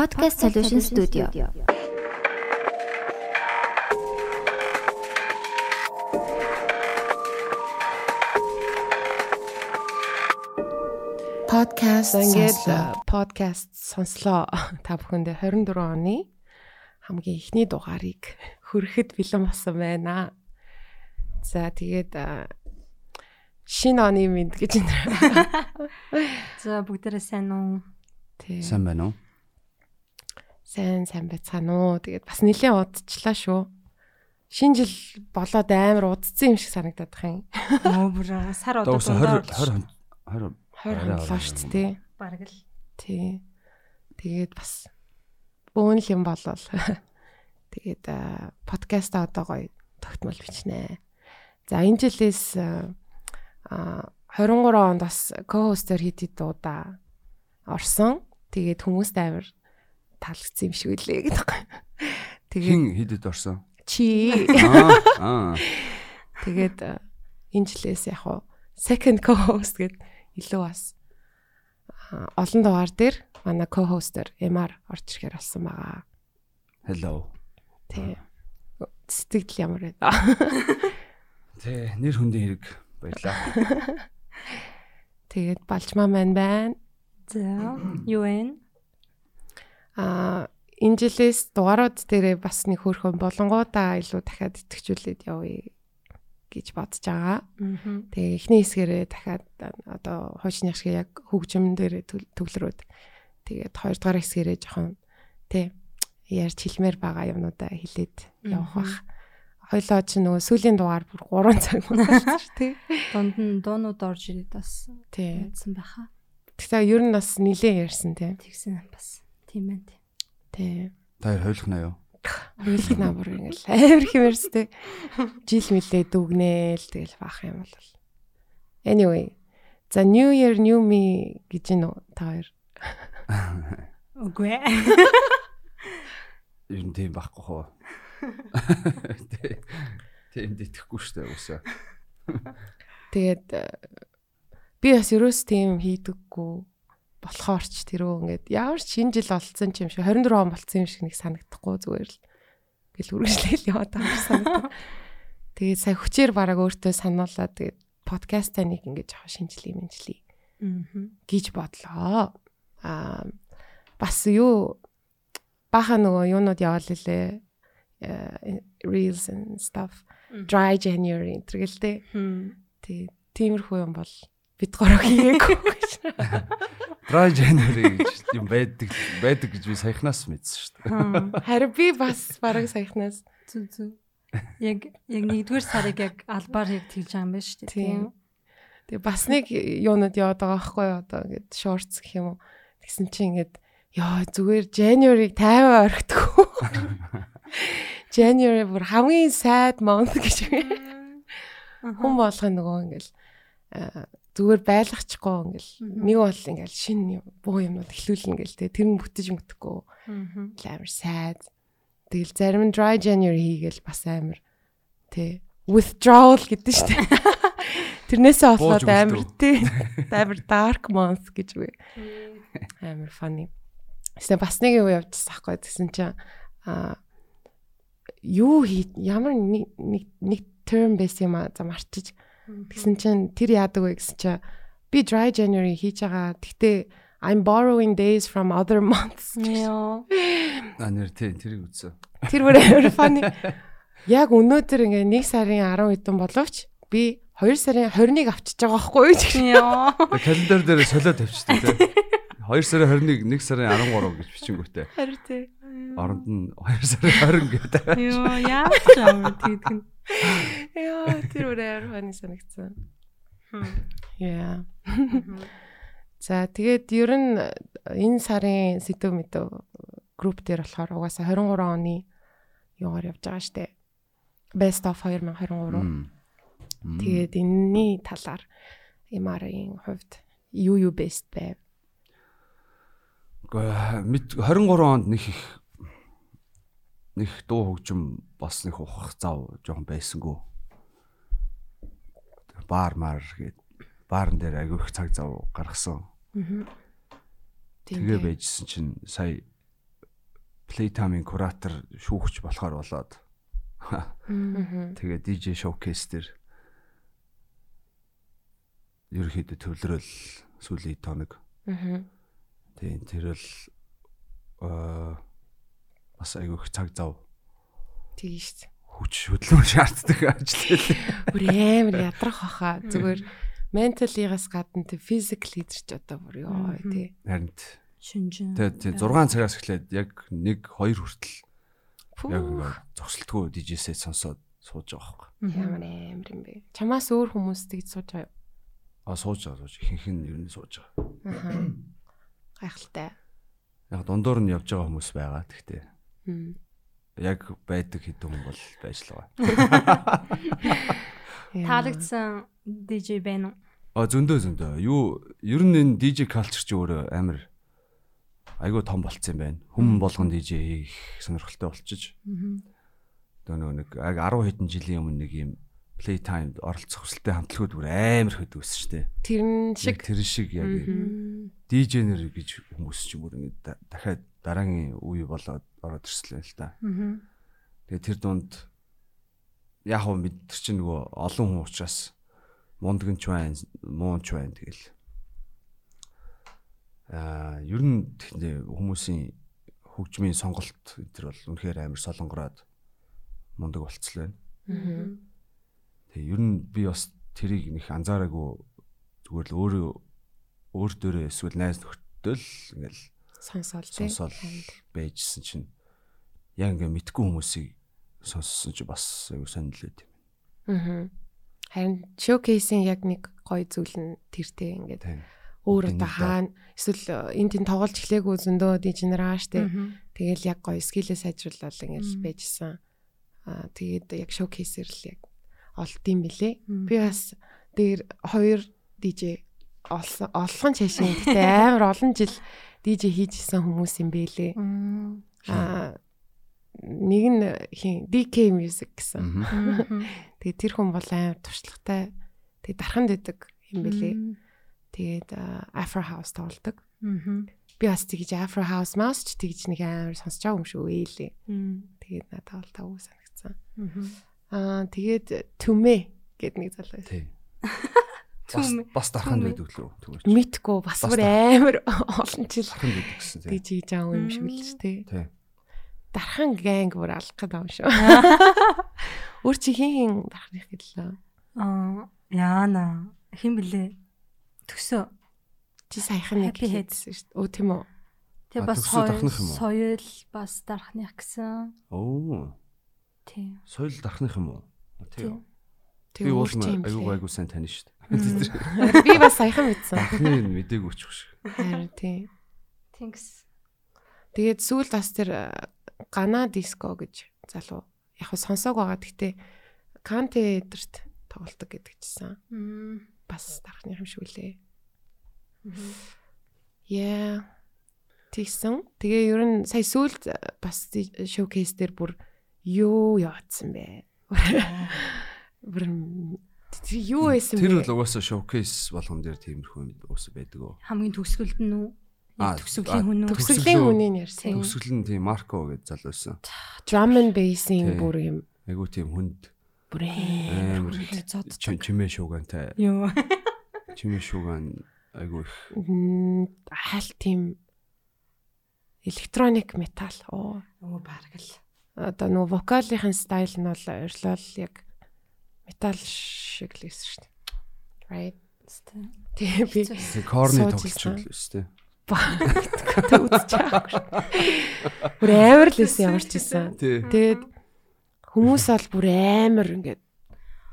Podcast Solution Studio. Podcast Ингээд сонслоо. подкаст сонслоо. Та бүхэндээ 24 оны хамгийн эхний дугаарыг хүрэхэд бэлэн болсон байна. За тэгээд шинэ оны мэд гэж энэ. За бүгдээрээ сайн уу? Тий. Сайн байна уу? Сайн сайн байцгаана уу. Тэгээд бас нэлээд удчихлаа шүү. Шинэ жил болоод амар удцсан юм шиг санагдаад байна. Оо бүр сар Дөөс 20 20 20 20 Арай хондлоо орой шүү дээ. бараг л Тий. Тэгээд бас бөөн л юм болол. Тэгээд а, подкаста одоо гоё тогтмол бичнэ. За энэ жилээс а 23 онд бас co-hoster хэд хэд удаа орсон. Тэгээд хүмүүст амар таалагдсан юм шиг үлээ гэдэг. Тэгээд хин хидэд орсон. чи Аа. Тэгээд а, энэ жилээс яг хуу second co-host гэд илүү бас олон дугаар дээр манай co-hoster MR орж ирэхээр болсон байгаа. Hello. Тий. Сэтгэл ямар байна? Тэ нэр хүндийн хэрэг баярлаа. Тэгээд балжмаа маань байна. За юу вэ? А энэ жилээс дугаарууд дээрээ бас нэг хөөрхөн болонгуудаа илүү дахиад итгэжүүлээд явъя гэж бодож байгаа. Аа. Тэгээ эхний хэсгээрээ дахиад одоо хуучны шиг яг хөгжим дээр төвлөрөөд тэгээд хоёрдугаар хэсгээрээ жоохон тий ярьж хэлмээр байгаа юмнуудаа хэлээд явах бах. Хойлоо ч нөгөө сүүлийн дугаар бүр 3 цаг болсон шүү тий. Дунд нь дуунууд орж ирээд бас Тий. мэдсэн байхаа. Тэгэхээр ер нь бас нилээн ярьсан тий. Тэгсэн бас тийм байна. Тий. Та хойлохна юу? Үйлх намар ингээл амар хэмэрстэй. Жил мэлээ дүгнээл тэгэл баах юм бол. Anyway. За New Year New Me гэж нөө та хоёр. Үгүй ээ. Нь тийм байхгүй хоо. Тэ. Тийм итгэхгүй шүү дээ үсээ. Тэгээд э, би бас ерөөс тийм хийдэггүй болохоор ч тэрөө ингээд ямар ч шинэ жил олцсон юм шиг 24 он болцсон юм шиг нэг санагдахгүй зүгээр л гэл үргэлжлээл яваад байгаа юм санагдав. Тэгээд сая хүчээр бараг өөртөө сануулаад тэгээд подкастаа нэг ингээд жоохон шинжилгээ мэнжлээ Аа. гэж бодлоо. Аа бас юу баха нөгөө юунууд яваал лээ. э, reels and stuff dry january гэнтэй. Хм. Тий, тиймэрхүү юм бол бид гороо хийгээгүй гэж. Dry January гэж юм байдаг байдаг гэж би саяхнаас мэдсэн шүү дээ. Харин би бас бараг саяхнаас Зүг зүг. Яг яг нэгдүгээр сарыг яг албаар яг тэгж байгаа юм байна шүү дээ. Тийм. Тэгээ бас нэг юунууд яваад байгаа байхгүй юу одоо ингээд shorts гэх юм уу. Тэгсэн чинь ингээд ёо зүгээр January-г тайван орхидгоо. January бүр хамгийн sad month гэж хүн болгоо нөгөө ингээл зүгээр байлгачихгүй ингээл нэг бол ингээл шинэ юм- буу юмнууд эхлүүлнэ ингээл тэ тэр нь бүтэж Аа. амар sad. Тэгэл зарим нь dry January хийгээл бас амар тэ withdrawal гэдэг шүү дээ. Тэрнээсээ болоод амар тий амар dark month гэж үгүй. Амар funny. Тэсээ бас нэг юу явчихсан хгүй гэсэн чинь а юу хий ямар нэг нэг- нэг term байсан юм а за марчиж Тэгсэн чинь тэр яадаг вэ гэсэн чинь би dry January хийж байгаа. Гэхдээ I'm borrowing days from other months. Яа. Аа нэр тийм тэрийг үзсэн. Тэр бүр амар funny. Яг өнөөдөр ингээ 1 сарын 10 хэдэн боловч би 2 сарын 21 авчиж байгаа байхгүй юу гэх юм. Яа. Тэгээ Календар дээр солиод тавьчихсан тий. 2 сарын 21, 1 сарын 13 гэж бичингүүтэй. Харин тий. Оронд нь 2 сарын 20 гэдэг. Яа, яа. Тэгдэг нь. Яа, тэр амар funny санагдсан. Яа. За тэгээд ер нь энэ сарын сэдв мэдв групп дээр болохоор угаасаа 23 оны юугаар явж байгаа штэ. Best of 2023. Мм. Мм. Тэгээд энэний талаар MR-ийн хувьд юу юу best байв? Гэхдээ мэд 23 онд нэг их нэг дуу хөгжим ухах зав жоохон байсангүй. Баар маар гээд баарн дээр агиох цаг зав гаргасан. Аа. Тэгээ байжсэн чинь сая Playtime-ийн куратор шүүгч болохоор болоод тэгээ DJ showcase дээр ерөөхдөө төвлөрөл сүүлийн тоног. Мгм. Тийм тэр л аа бас айгүй их цаг зав Тийм шүү дээ. хүч хөдөлмөр шаарддаг ажил байлээ. Бүр амар ядрах баха. Зүгээр менталигаас гадна тэг физикли идэрч одоо бүр ёо тий. Харин т- Шинжин. тэгээ тийм 6 цагаас эхлээд яг 1 2 хүртэл яг ингээд зогсолтгүй DJ-сээ сонсоод сууж байгаа байхгүй. Ямар амар юм бэ. Чамаас өөр хүмүүс тэгж сууж байгаа юу? А сууж байгаа сууж ихэнх нь ер нь сууж байгаа. Аха. Гайхалтай. Яг дундуур нь явж байгаа хүмүүс байгаа. Гэхдээ Мм. Яг байдаг хэдэн хүн бол байж л байгаа. Таалагдсан DJ байна уу? А зөндөө зөндөө. Юу ер нь энэ DJ culture чи өөрөө амар айгүй том болцсон юм байна. Хүм болгон DJ хийх сонирхолтой. Одоо нөгөө нэг яг 10 хэдэн жилийн өмнө нэг юм playtime оролцох хүсэлтэй хамтлагууд бүр амар хэд үүссэн шүү дээ. Тэрэн шиг тэр шиг яг. DJ нэр гэж хүмүүс ч юм уу ингэ да- дахиад дараагийн үе болоод ороод ирсэн л та. Тэгээ тэр дунд яг хөө мэд тэр чинь нөгөө олон хүн учраас мундагч байна, муунч байна тэгэл. Аа, ер нь хүмүүсийн хөгжмийн сонголт тэр бол үнэхээр амар солонгороод мундаг болцлоо байна. Тэгээ ер нь би бас тэрийг нэг анзаараагүй зүгээр л өөрөө өөр дөрөө эсвэл найз нөхдөд л ингээл сонсоол тий. сонсоол байжсэн чинь яг ингээ мэдгүй хүмүүсийг сонссон чи бас аюу сонирхол байт юм. Аа. Харин шоукейсийн яг нэг гоё зүйл нь тэртэй ингээд өөр одоо хаана эсвэл энэ тийм тоглож эхлэегүй зөндөө дижнераа штэ. Аа. Тэгэл яг гоё скиллээ сайжруулал ингээд байжсан. Аа тэгээд яг шоукейсэр л яг олд юм. Мм. Би бас дээр хоёр DJ олсон олхон чашин гэхдээ амар олон жил DJ хийжсэн хүмүүс юм бэлээ. Аа. Аа нэг нь хин DK Music гэсэн. Тэгээ тэр хүн бол амар туршлагатай. Тэгээ дарханд байдаг юм бэлээ. Тэгээд Afro House тоглодог. Би бас тэгж Afro House Mouse ч тэгж нэг амар сонсож байгаа юм шүү ээлээ. Тэгээд надад бол тав санагцсан. Аа. Аа тэгээд Түмэ гэд нэг залуу. байсан. Бас дарханд байдаг лөө түгэж. Мэдгүй бас бүр амар олон жил Дарханд байдаг гэсэн тий. тэгж хийж байгаа юм шиг л ч тий. Тий. Дархан гэнг бүр алах гэдэг юм шүү. Өөр чи хин хин дархных гэлээ. Аа. Яана. Хин блэ? Төсөө. Чи саяхан нэг хийсэн шүү дээ. Өө тийм үү? Тэг А, бас соёл дархных бас дарахных гэсэн. Оо. Тий. Соёл дархных юм уу? Тий. Би Тэгээ уул блэ? айгуу сайн таних шүү дээ. Би бас саяхан мэдсэн. Дархны мдэггүй ч шиг. Харин тий. Тинкс. Тэгээд сүүлд бас тэр э, гана диско гэж залуу яг хөө сонсоог байгаа. Гэхдээ Канте эдэрт тоглолдог гэдэг чсэн. Бас дарахны юм шүү лээ. Яа. Тэгсэн. Тэгээ ер нь сая сүүлд э, бас шоукейс дээр бүр юу яатсан бэ? Бүр юу байсан бэ? Тэр бол угаасаа showcase болгон дээр тиймэрхүү уус байдаг оо. Хамгийн төгсгөлд нь үү? Төгсгөлийн хүн үү? төгс- Төгсгөлийн хүний ярьсан. Төгсгөл нь тийм Марко гэж залуу байсан. Drum and bass-ийн бүр юм Айгуу тийм хүнд бүр амар зод чим- чимээ шуугантай. Юу. Чимээ шууган айгуу их Мм, хаалт тийм электроник метал. Оо. Оо бараг л. Одоо нөгөө вокалын стайл нь бол орилол яг метал шиг л байсан шүү дээ. Right. Тэгээ би тийм корны тоглож байгаа л шүү дээ. Бүр амар л байсан ямар ч байсан. Тэгээд хүмүүс бол бүр амар ингээд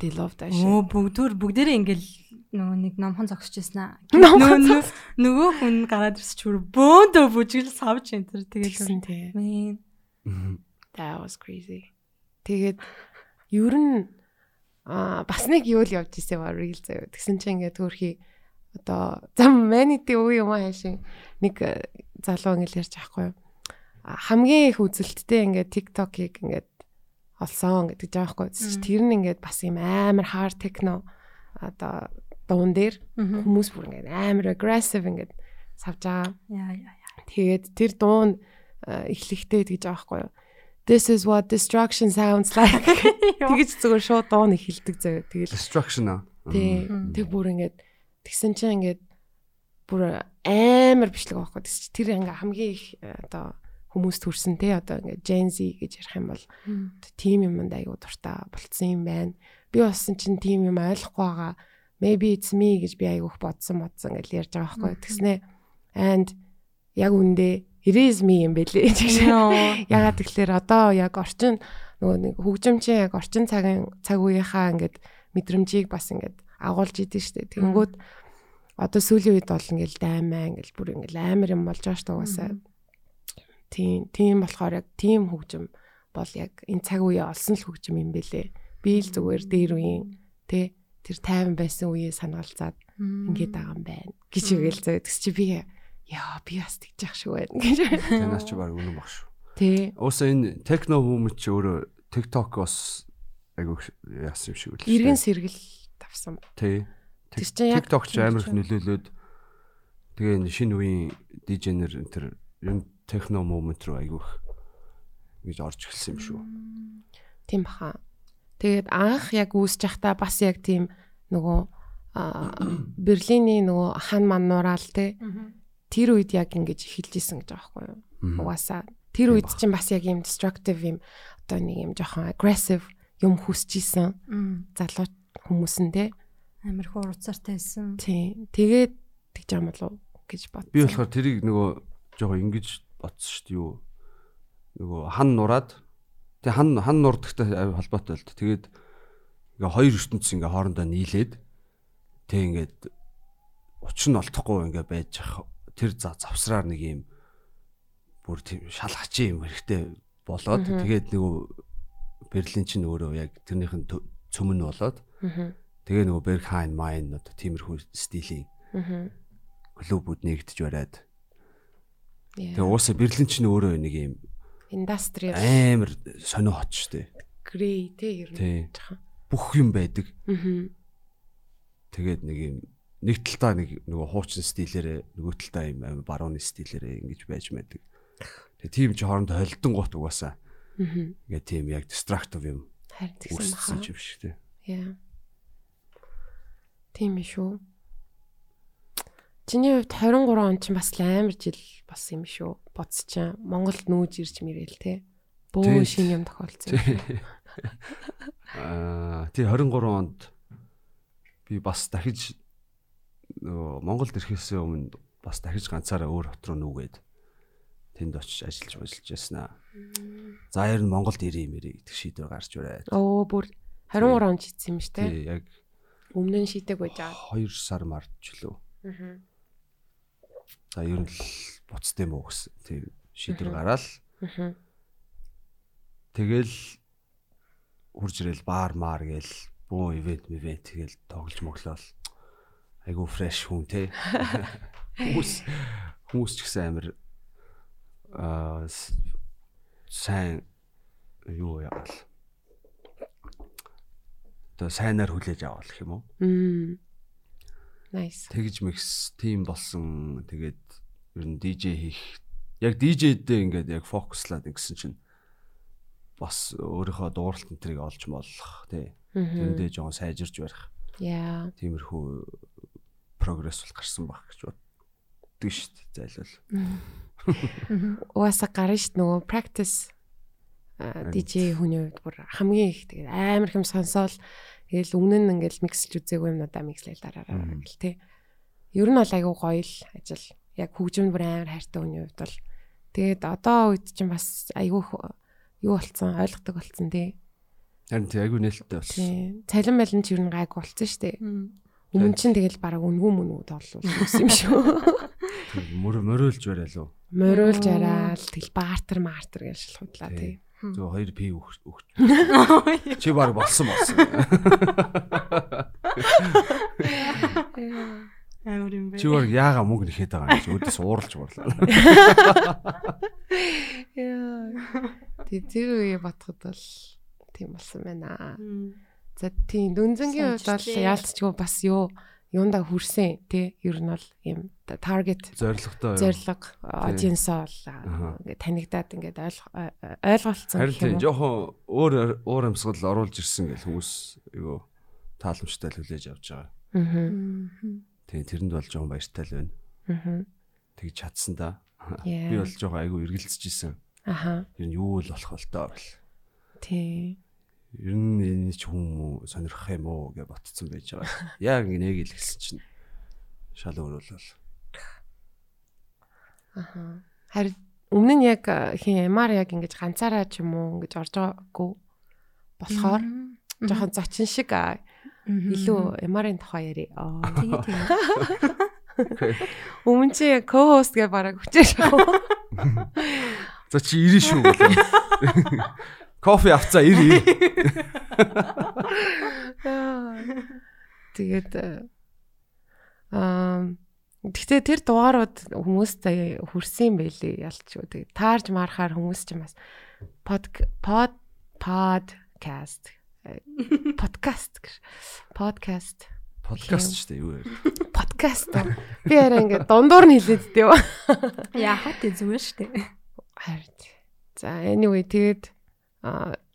they love that shit. Оо бүгдээр бүгдээрээ ингээл нөгөө нэг номхон зогсож байсан аа. Нөгөө- нөгөө- хүн гараад ирсч бүр бөөндөө бүжгэл савж энэ төр тэгээд. тий. Мэн. Мгм. That was crazy. Тэгээд ер нь аа бас нэг юу л явж ирсэн ба real заяа. Тэгсэн чинь ингээд төрхий одоо зам манити уу юм аашин нэг э, залуу ингээд ярьж байхгүй юу. Хамгийн их үзэлттэй ингээд TikTok-ыг ингээд олсон гэдэг жаахгүй. Тэр нь ингээд бас юм амар hard techno одоо дуун дээр хүмүүс бүр ингээд амар aggressive ингээд савж байгаа. Яа яа яа. Тэгээд тэр дуун э, эхлэхдээ тэгж байгаа байхгүй юу. This is what destruction sounds like. Тэгэж зүгээр шууд дуун эхэлдэг заяа. Тэгэл Destruction аа. тий тэг бүр ингээд тэгсэн чинь ингээд бүр амар бичлэг байхгүй. Тэгс чи тэр ингээ хамгийн их э, одоо хүмүүс төрсөн те одоо ингээ Gen Z гэж ярих юм бол тим юмд аягүй дуртай болцсон юм байна. Би болсон чинь тим юм ойлгохгүй байгаа. Maybe it's me гэж би их бодсон бодсон гэж ярьж байгаа байхгүй. Тэгснэ and яг үндэ me юм бэлээ. Ягаад тэгэхээр одоо яг орчин нөгөө нэг хөгжимчин яг орчин цагийн цаг үеийнхаа ингээд мэдрэмжийг бас ингээд агуулж идэв штэ. Тэнгүүд одоо сүүлийн үед бол ингээл даймаа ингээл бүр ингээл амар юм болж байгаа штэ угаасаа. Тийм тийм болохоор яг тийм хөгжим бол яг энэ цаг үеэ олсон л хөгжим юм бэлээ. Би л зүгээр дээр үеийн тэ тэр тайван байсан үеэ санаалцаад ингээд байгаа юм байна гэж игээл зөө. Тэгс чи би яа би бас тэгж яах шиг байна гэж. Танаас чи баг үнэн баг шүү. Тэ. Уусаа энэ техно хүмүүс чи өөрөө TikTok бас айгу яасан юм шиг үл. Иргэн сэргэл тавсан. Тий. Тэр чинь яг TikTok ч амар их нөлөөлөөд тэгээ энэ шинэ үеийн дижнер тэр ер нь техно момент руу айгу их гэж орж эхэлсэн юм шүү. Тийм баха. Тэгээд анх яг үүсэж байхдаа бас яг тийм нөгөө Берлиний нөгөө хан ман нураал те тэр үед яг ингэж эхэлж исэн гэж байгаа байхгүй юу. Угаасаа тэр үед чинь бас яг юм destructive юм одоо нэг юм жоохон aggressive юм хүсэж исэн залуу хүмүүс нь те. Амар их урууцаартай байсан. Тийм. Тэгээд тэгж юм болов гэж бодсон. Би болохоор тэрийг нөгөө жоохон ингэж бодсон шүү дээ юу. Нөгөө хан нураад тэг хан хан нурдагтай холбоотой л дээ. Тэгээд ингээ хоёр ертөнцийн ингээ хоорондоо нийлээд тэг ингээд учир нь олдохгүй ингээ байж ах тэр за завсраар нэг юм бүр тийм шалгачийн юм хэрэгтэй болоод тэгээд нөгөө Берлин чинь өөрөө яг тэрнийх нь тө- цөмөн болоод тэгээ нөгөө Berghain Main одоо тиймэрхүү стилийн Аа. клубүүд нэгдэж бариад. Тэгээ уусаа Берлин ч өөрөө нэг юм Industrial амар сонио хот штэ. grey те ер нь. Бүх юм байдаг. Аа. Тэгээд нэг юм нэг талтаа нэг нөгөө хуучин стилээрээ нөгөө талтаа юм амар барууны стилээрээ ингэж байж мэдэг. Тэгээ тийм ч хоорондоо холдон гут угаасаа. Аа. Ингээ тийм яг destructive юм Харин тэгсэн юм шиг тий. Яа. Тийм шүү. Чиний хувьд 23 он чинь бас амар жил бас юм шүү. Бодсчаа Монголд нүүж ирж мэрэл те. Бөө Тий. шин юм тохиолдсон. Аа тий 23 онд би бас дахиж нөгөө Монголд ирэхээс өмнө бас дахиж ганцаараа өөр хот руу нүгээд тэнд очиж ажиллаж ажиллаж яснаа. За ер нь Монголд ирээ мэрээ гэдэг шийдвэр гарч ирээд. Оо бүр 23 он жийсэн юм шүү те. Тий яг Өмнө нь шийдэг байж байгаа. 2 сар март ч лөө. Аа. За ер нь л буцтай юм уу гэсэн. Тийм шийдвэр гараад Аа. тэгэл хурж ирэл баар маар гээл бөө ивент ивент тэгэл тоглож моглол. Айгу фреш хүн те. Хүмүүс хүмүүс ч гэсэн амир аа сайн юу яавал. Тэ сайнаар хүлээж авах гэх юм уу? Мм. Nice. тэгж микс тим болсон тэгээд ер нь DJ хийх яг DJ-дээ ингээд яг фокуслаад ингэсэн чинь бас өөрийнхөө дууралт энэ төрийг олж молох тий Аа. тэндээ жоон сайжирж барих Яа. тиймэрхүү прогресс бол гарсан баг гэж боддөг шүү дээ зайлвал Угаасаа гарна шүү дээ нөгөө practice DJ хүний хувьд бүр хамгийн их тэгээд амар хэм сонсоол тэгэл өмнө нь ингээл миксэлж үзээгүй юмнуудаа микслээл дараараа гэл те. Ер нь бол айгүй гоё л ажил. Яг хөгжим бүр амар хайртай хүний хувьд бол тэгээд одоо үед чинь бас айгүй юу болцсон ойлгодог болцсон тий. харин тий айгүй нээлттэй болсон Тий. Цалин малин ч ер нь гайг болцсон шүү дээ. Өмнө чинь тэгэл бараг үнгүү мөнгө тоглол юм шүү. мөр мөрөөлж барай лу Мориулж араал тэгэл баартер маартер гэж шалхуудлаа тий. зөв 2 пи өгч чи баг болсон болсон Амар юм бэ. чи баг яага мөнгө нэхэд байгаа юм чи өдөөс ууралж буурлаа Яа. Тэг тэр үе бодоход бол тийм болсон байна. Мм. За тийм дүнзэнгийн хувьд бол яалтчгүй бас юу юундаа хүрсэн тий ер нь бол ийм target зоригтой зориг audience бол Аха. ингээд танигдаад ой- ойлголцсон Харин гэх тийм юм уу? жоохон өөр өөр амьсгал оруулж ирсэн гэл хүмүүс айгу тааламжтай л хүлээж авч байгаа. Мгм. Тийм тэрэнд бол жоохон баяртай л байна. Мгм. Тэгж чадсан да. Би бол жоохон айгу эргэлзэж исэн. Аха. Ер нь юу л болох таа гэл. Тий. Ер нь энэ ч үү сонирхох юм уу гэж ботцсон байж байгаа. Яг ингэ нэг л хэлсэн чинь шал өөр бол. Аха. Харин өмнө нь яг хин MR яг ингэж ганцаараа ч юм уу ингэж орж байгаагүй болохоор жоохон зочин шиг илүү MR-ын тухай яриа. Аа. Тэгээ тэгээ. Өмнө чи co-host гэж бараг хүчээж байгаа. За чи ирэн шүү гэлээ. Кофе авцаа ир ир. Тэгээд аа Гэхдээ тэр дугаарууд хүмүүстэй хүрсэн байлээ ялч юу. Тэгээд таарж марахаар хүмүүс ч бас под под подкаст э, подкаст гэж подкаст Подкаст ч тийм юу вэ? подкаст би арай ингээд дундуур нь хэлээд дээ. Яахад тий зүгээр штэ. Харин. За anyway тэгээд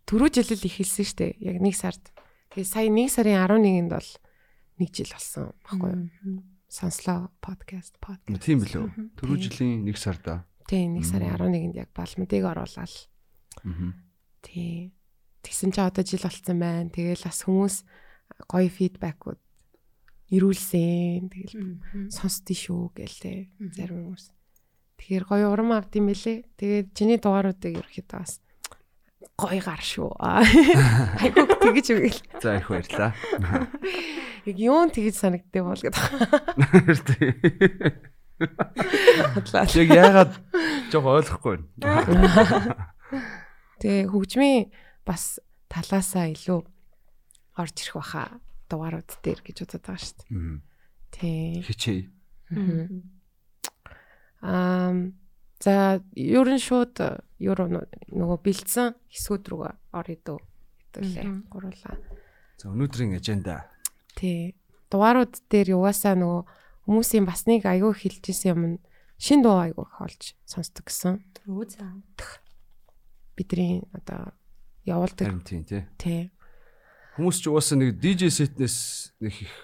түрүү жилэл ихэлсэн штэ. Яг нэг сард. Тэгээд сая 1 сарын 11-нд бол 1 жил болсон баггүй юу? Сонслоо подкаст подкаст. Тийм билүү. Түрүү жилийн 1 сарда. Тийм 1 сарын 11-нд яг балмадыг оруулаад. Аа. Тийм. Тэгсэн чи одоо жил болцсон байна. Тэгэл бас хүмүүс гоё фидбакууд ирүүлсэн. Тэгэл сонсдгий шүү гэлээ. Зарим хүмүүс. Тэгэхээр гоё урам авд юм бэлээ. Тэгээд чиний дугааруудыг ерөөхдөө бас гоё гар шүү. Айгуу тэгэж үгэл. За их баярлаа. Яг юун тэгэж санагддаг бол гэдэг. Бодлаа. Яг яагаад жоох ойлгохгүй байна. Тэгээ хөгжмийн бас талаасаа илүү орж ирэх баха дугаарууд дээр гэж бодод байгаа шүү дээ. Тий. Хичээ. Аа за ер нь шууд нь нөгөө бэлдсэн хэсгүүд рүү орё дөө. Хэвлээ гурлаа. За өнөөдрийн аженда. Тий. Дугаарууд дээр юугаасаа нөгөө хүмүүсийн бас нэг аягүй хэлжсэн юм нь шин дуу аягүй их олж сонсдог гэсэн. Рүү заа. Бидний одоо явуулдаг Харин тийм тий. тий. Хүмүүс ч угаасаа нэг DJ сетнес нэг их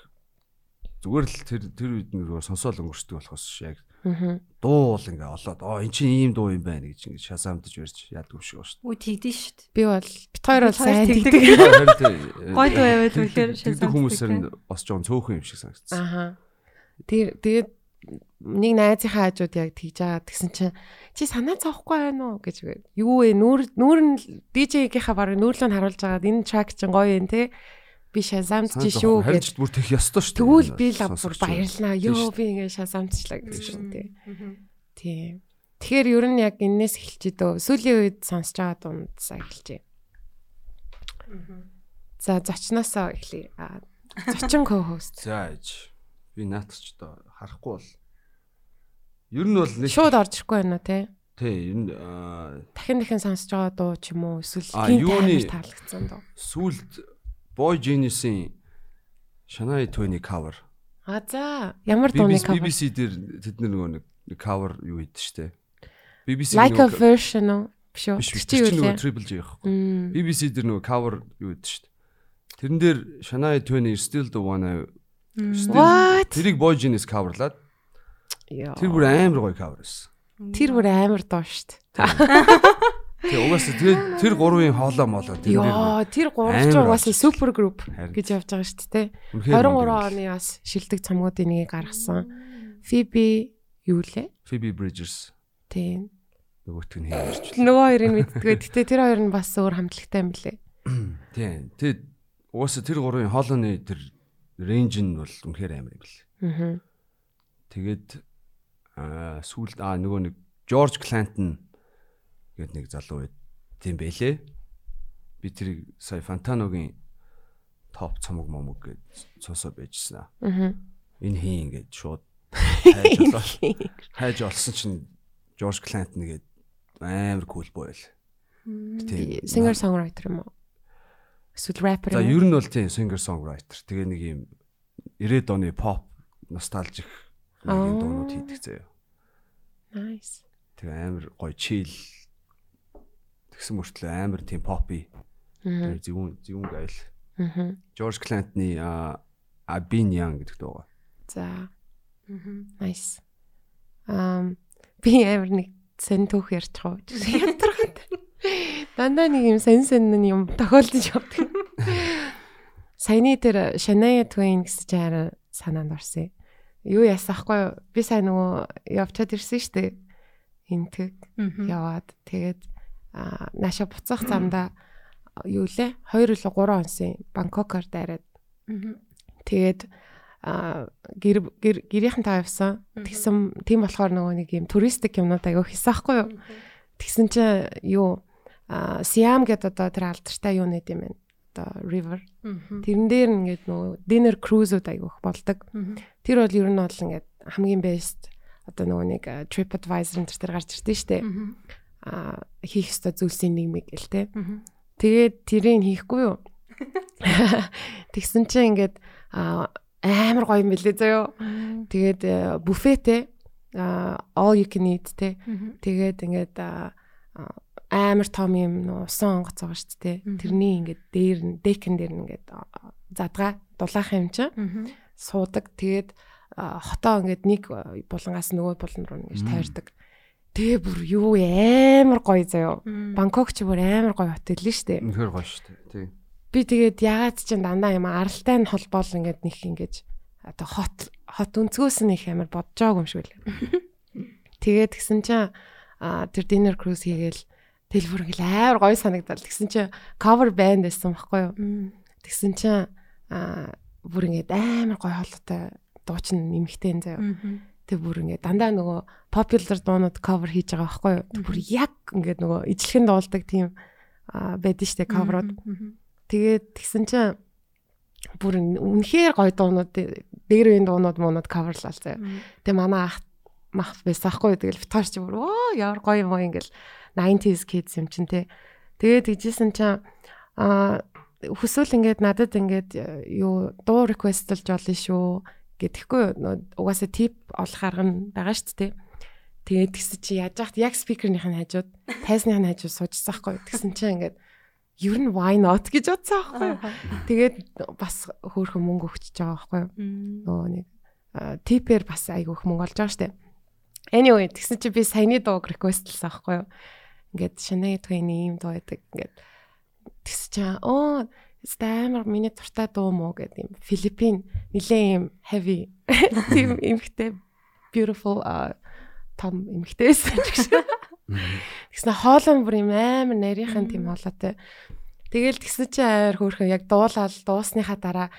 зүгээр л тэр тэр үед нөгөө сонсоол өнгөрчдөг болохоос яг. Дуу бол ингээ олоод оо эн чинь ийм дуу юм байна гэж ингээ шасаамдаж барьж яадаг юм шиг байна шүү Үгүй тэгдэж штт. Би бол бит хоёр бол сайн тэгдэг. дээ. Гой дуу яваад Тэг- үнэхээр Тэгдэг хүмүүсээр нь бас жоон цөөхөн юм шиг санагдсан. Аха. Тэр тэгээд нэг найзынхаа хажууд яг тэгж байгаа тэгсэн чинь чи санаа зовхгүй байна уу гэж. Юу вэ? Нүүр нүүр нь DJ-гийнхаа баг нүүрлөө харуулж байгаа. Энэ track чинь гоё юм те. Би шазамж чи шүү Харин гэж. ч бүр тех ёстой шүү. Тэгвэл би л бүр баярлнаа. Йоо би ингэ юм те. Мгм. Тийм. Тэгэхээр ер нь яг энээс эхэлчихэд өө сүүлийн үед сонсож байгаа дундсаа эхэлжээ. За зочноосоо эхлэе. Зочин co-host. За ээж. Би наатах ч одоо харахгүй бол ер нь бол нэг Шууд орж ирэхгүй байна те. тий ер нь дахин дахин сонсож байгаа дуу ч юм уу эсвэл гинт таалагдсан дуу. сүүлд Boy Genius-ийн Shania Twain-ы cover А за ямар дууны cover? BBC дээр тэд нэг нэг cover юу хийдэж штэ. BBC Like a version уу? Биш үү? чи юу нөгөө Triple J байхгүй. Мм. BBC дээр нөгөө cover юу хийдэж штэ. Тэрэн дээр Shania Twain is still the one тэрийг Boy Genius coverлаад тэр бүр амар гоё cover байсан. Тэр бүр амар дуу штт. Тэгээ угаасаа тэр тэр гурвын хоолоо молоо тэр Яа, тэр гурав ч угаасаа супер групп гэж явж байгаа те. үнэхээр 23 гоё. оны бас шилдэг цамгуудын нэгийг гаргасан. Phoebe юу лээ? Phoebe Bridgers Тийм. нөгөөтг нь хийгэрч. Нөгөө хоёрыг мэддгээ. Гэтэ тэр хоёр нь бас өөр хамтлагтай юм лээ. Тийм. Тэг угаасаа тэр гурвын хоолойны тэр рейнж нь бол үнэхээр амар юм бэл. Аа. Тэгээд аа сүүлд аа нөгөө нэг George Clinton гэдэг нэг залуу байд. Тийм байлээ. Би тэрийг сая Fantano-гийн топ цомог момог гэж сонсоо байжсан аа. Аа. Энэ хин ингээд шууд хайж олоо. Хайж олсон чинь George Clinton гээд амар кул бойл. Тийм. Singer songwriter юм уу? Эсвэл rapper За юм уу? ер нь бол тийм singer songwriter. Тэгээ нэг юм 90-ад оны pop ностальжик нэг дуунууд хийдэг заяа. Nice. Тэгээ амар гоё chill тэгсэн мөртлөө амар тийм poppy. Тэр зөвүүн зөвүүн гайл. Аа. Clinton-ы I've been young гэдэг дуу. За. Nice. Ам би амар нэг сэн түүх ярьчих уу. Ядаргаад. Дандаа нэг юм сэн сэн юм тохиолдож явдаг. Саяны тэр Shania Twain гэсэн чинь хараа санаанд орсон. Юу ясаахгүй? Би сайн нөгөө явчаад ирсэн шүү дээ. Интэг яваад тэгээд аа нааша буцах замдаа юу лээ? 2 или 3 онсын Бангкокоор дайраад. Тэгээд гэр гэрийнхэнтэй явсан. Тэгсэн тийм болохоор нөгөө нэг юм туристик юмнууд аяга хийсэн байхгүй юу? Тэгсэн чинь юу Siam гэдэг одоо тэр алдартай юу нэт юм бэ? Одоо river. Тэрэн дээр ингээд нөгөө dinner cruise-ууд аяга их болдог. Тэр бол ер нь бол ингээд хамгийн best одоо нөгөө нэг TripAdvisor энэ төр гарч ирдэ штэ. А хийх ёстой зүйлсийн нийгмиг л те. Тэгээд тэрийг хийхгүй юу? Тэгсэн чинь ингээд амар гоё юм билээ заяо. Тэгээд буфетэй all you can eat те. Тэгээд ингээд амар том юм усан онгоц байгаа шүү дээ. Тэрний ингээд дээр нь декэн дээр нь ингээд задгаа дулаах юм чинь суудаг. Тэгээд хотоо ингээд нэг булангаас нөгөө булан руу ингэж тайрдаг. Тэгээ бүр юу амар гоё заяо. Бангкок ч бүр амар гоё хотел л дээ. Үнэхээр гоё дээ. Тий. Би тэгээд ягаад ч дандаа юм аралтай нь холбоол ингээд нэг ингэж одоо хот хот өнцгөөс нь их амар бодож байгаа юм шиг үлээ. Тэгээд гисэн чинь тэр dinner cruise хийгээл телефон гэл амар гоё санагдал. Тэгсэн чинь cover band байсан байхгүй юу? Тэгсэн чинь аа бүр ингээд амар гоё хоолойтой дуучин нэмэгтэй заяа. Тэг бүр ингээд дандаа нөгөө popular дуунууд cover хийж байгаа байхгүй юу? Бүр яг ингээд нөгөө ижлэхэн дуулдаг тийм байдаг штэ coverууд. Тэгээд тэгсэн чинь бүр үнэхээр гоё дуунууд дээр үеийн дуунууд муунууд coverлал заяа. Тэг манай ах мах байсан ахгүй тэгэл фотографч бүр оо ямар гоё юм оо ингээл 90s kids юм чин тэ. Тэгээд тэгжсэн чинь а хүсвэл ингээд надад ингээд юу дуу requesтлж болно шүү гэдэхгүй угаасаа тип олох арга нь байгаа шүү дээ. Тэгээд тэгсэн чи яаж яхад яг спикерных нь хажууд тайсных нь хажууд суужсан хгүй. Тэгсэн чи ингээд ер нь why not гэж бодсон аахгүй. Тэгээд бас хөөхөн мөнгө өгчөж байгаа аахгүй. Нөгөө нэг типээр бас айгүйх мөнгө олж байгаа штэ. Anyway тэгсэн чи би саяны дууг requesтлсан аахгүй. Ингээд Shania Twain-ийн ийм дуу байдаг. Ингээд тэгс чи оо амар миний туртай дуу мó гэдэг юм. Филиппин нилээ юм heavy тийм эмхтэй beautiful том эмхтэй байсан ч гэсэн. Тэгснэ хоолой бүр юм амар нарийнхан тийм хоолойтой. Тэгэл тэгсэн чи амар хөөрхөн яг дуулаад дуусныхаа дараа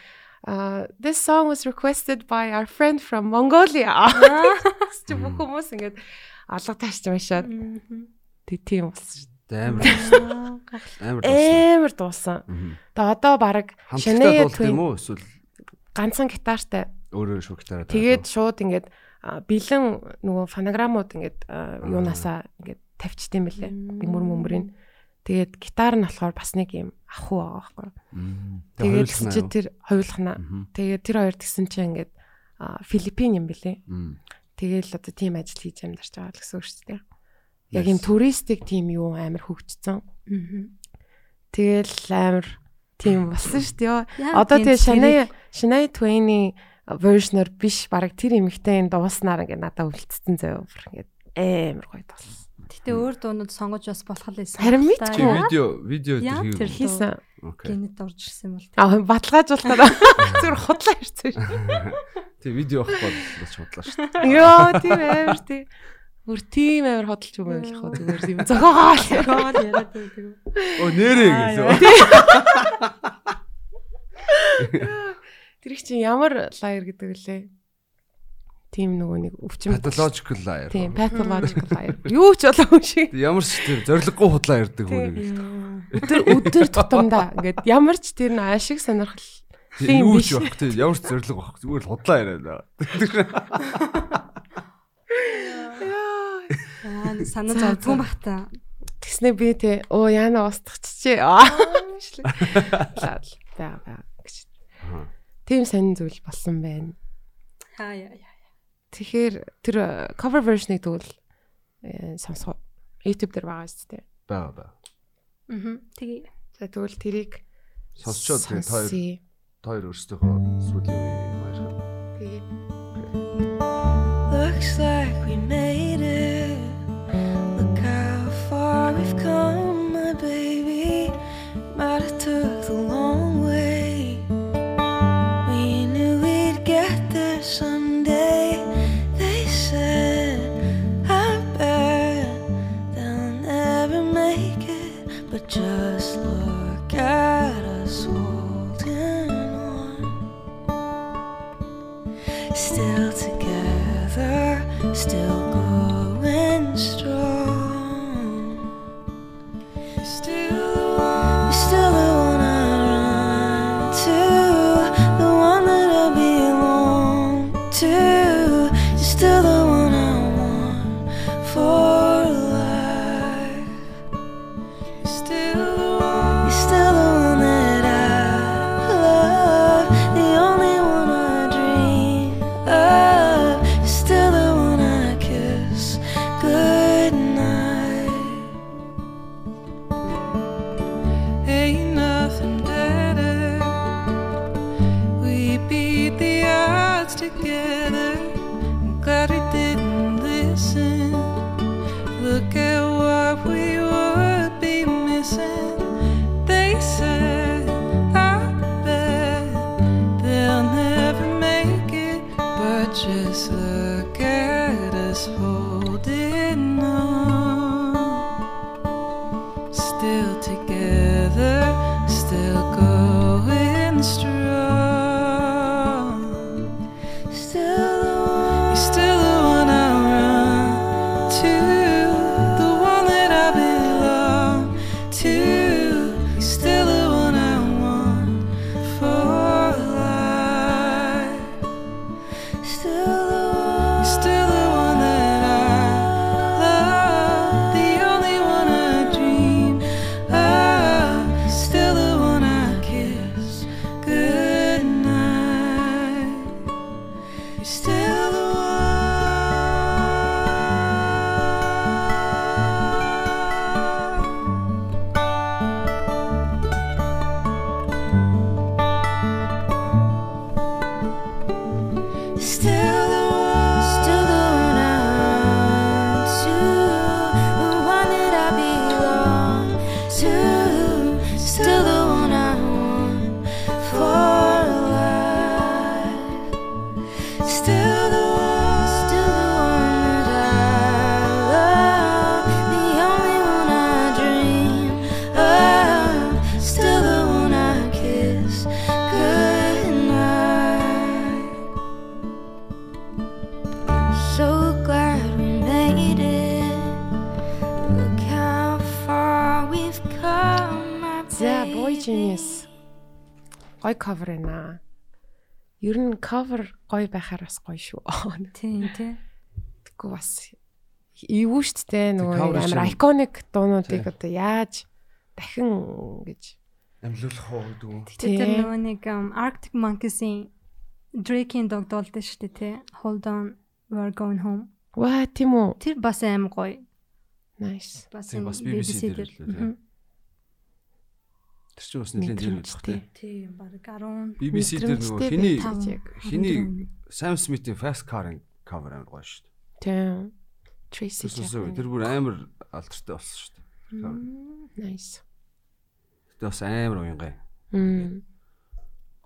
Uh, this song was requested by our friend from Mongolia. Чи бүх хүмүүс ингэж алга таашч уншаад. Тэг тийм болсон шүү. Амар амар амар дуусан. Тэгээ одоо баг Twain юм уу эсвэл ганцхан гитартай. Өөрөө шууд гитараа. Тэгээд шууд ингэж бэлэн нөгөө фонограмууд ингэж юунасаа ингэж тавьчт юм бэлээ. Мөр мөмрийн. Тэгээд гитар нь болохоор бас нэг юм аху байгаа байхгүй. Тэгээд чи тэр хоёулахна. Тэгээд тэр хоёр тэгсэн чинь ингээд Филиппин юм бэлээ. Тэгээл одоо тийм ажил хийж амьдарч байгаа л гэсэн үг шүү дээ. Яг юм туристик тийм юу амар хөгжсөн. Тэгэл амар тийм болсон шүү дээ. Одоо тэгээ Shania Shania Twain-ийн вершнэр биш баг тэр эмэгтэй дууснаар ингээд надад өвлцсөн заяа. Ингээд амар гоё болсон. Гэтэ өөр дуунууд сонгож бас болох л байсан. Харин мэдгүй видео видео тэр хийсэн. Гэнэт орж ирсэн бол. Аа баталгаажуулахаар зүгээр худлаа ирсэн шүү. Тэг видео авах бол бас худлаа шүү. Йоо тийм амар тийм. Бүр тийм амар хөдөлж юм байх хөө зүгээр юм зохиогоол зохиогоол яриад байдаг. Оо нэрээ гэсэн. Тэр их чинь ямар лайер гэдэг лээ тийм нөгөө нэг өвчин pathological liar. Тийм, pathological liar. Юу ч болоогүй шиг. Ямар ч тийм зориггүй худлаа ярьдаг хүн нэг. Өдөр өдөр тутамдаа ингээд ямар ч тэр нь ашиг сонирхол тийм биш тийм ямар ч зориг байх зүгээр л худлаа яриад байгаа. Яа санаа зовдгүй бахта. Тэгснэ би те оо яана устгаччээ. Аа. Лаа баа баа гэж. тийм сонин зүйл болсон байна. Хаа яа яа. Тэгэхээр тэр э, cover version-ыг тэгвэл э, сонсгоо. YouTube дээр байгаа шүү дээ. Бага бага. Мгм. Тэгээ. За тэгвэл тэрийг Сонсчод тэгээд хоёр хоёр өөрсдийнхөө сүүлийн үеийн маашаа. Тэгээ. Looks like Genius. Гой cover байна. Ер нь cover гой байхаар бас гой шүү. Тийм тий. Тэгэхгүй бас эвгүй шүү дээ нөгөө амар iconic дуунуудыг одоо яаж дахин гэж Амьлуулах уу гэдэг үү? Тэр нөгөө нэг Arctic Monkeys-ийн Drake-ийн догдолд шүү дээ тий. Hold on we're going home. Ваа тийм үү. Тэр бас аим гоё. Nice. Бас Тийм, BBC дээр л үү. Тэр чинь бас нэлээд Мэдрэмж, өгөх тий. тий. Тийм баг 10 BBC дээр нөгөө хиний хиний Sam Smith-ийн Fast Car-ын cover амар гоё шүү дээ. Тийм. Tracy. Тэсээс тэр бүр амар алдартай болсон шүү дээ. Nice. Гэтэ бас амар уянгай. Мм.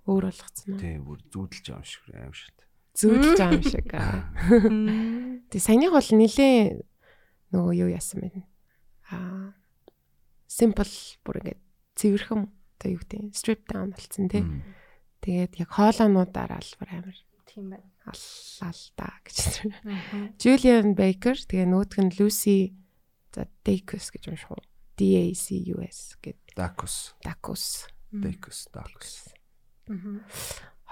Өөр болгоцсон уу? Тий, бүр зүүдэлж байгаа юм шиг амар шат. Зүүдэлж байгаа юм шиг. аа. Тэг саяных бол ниlee нөгөө юу яасан бэ? Аа simple бүр ингээд цэвэрхэн одоо юу гэдэг strip down болцсон тий. Тэгээд яг хоолоонуудаар албар амар Тийм байна. аллаа л да гэж. Julian Baker тэгээ нөгөөх нь Lucy за Dacus гэж унших уу? D A C U S гэдэг Dacus, Dacus. Dacus, Dacus.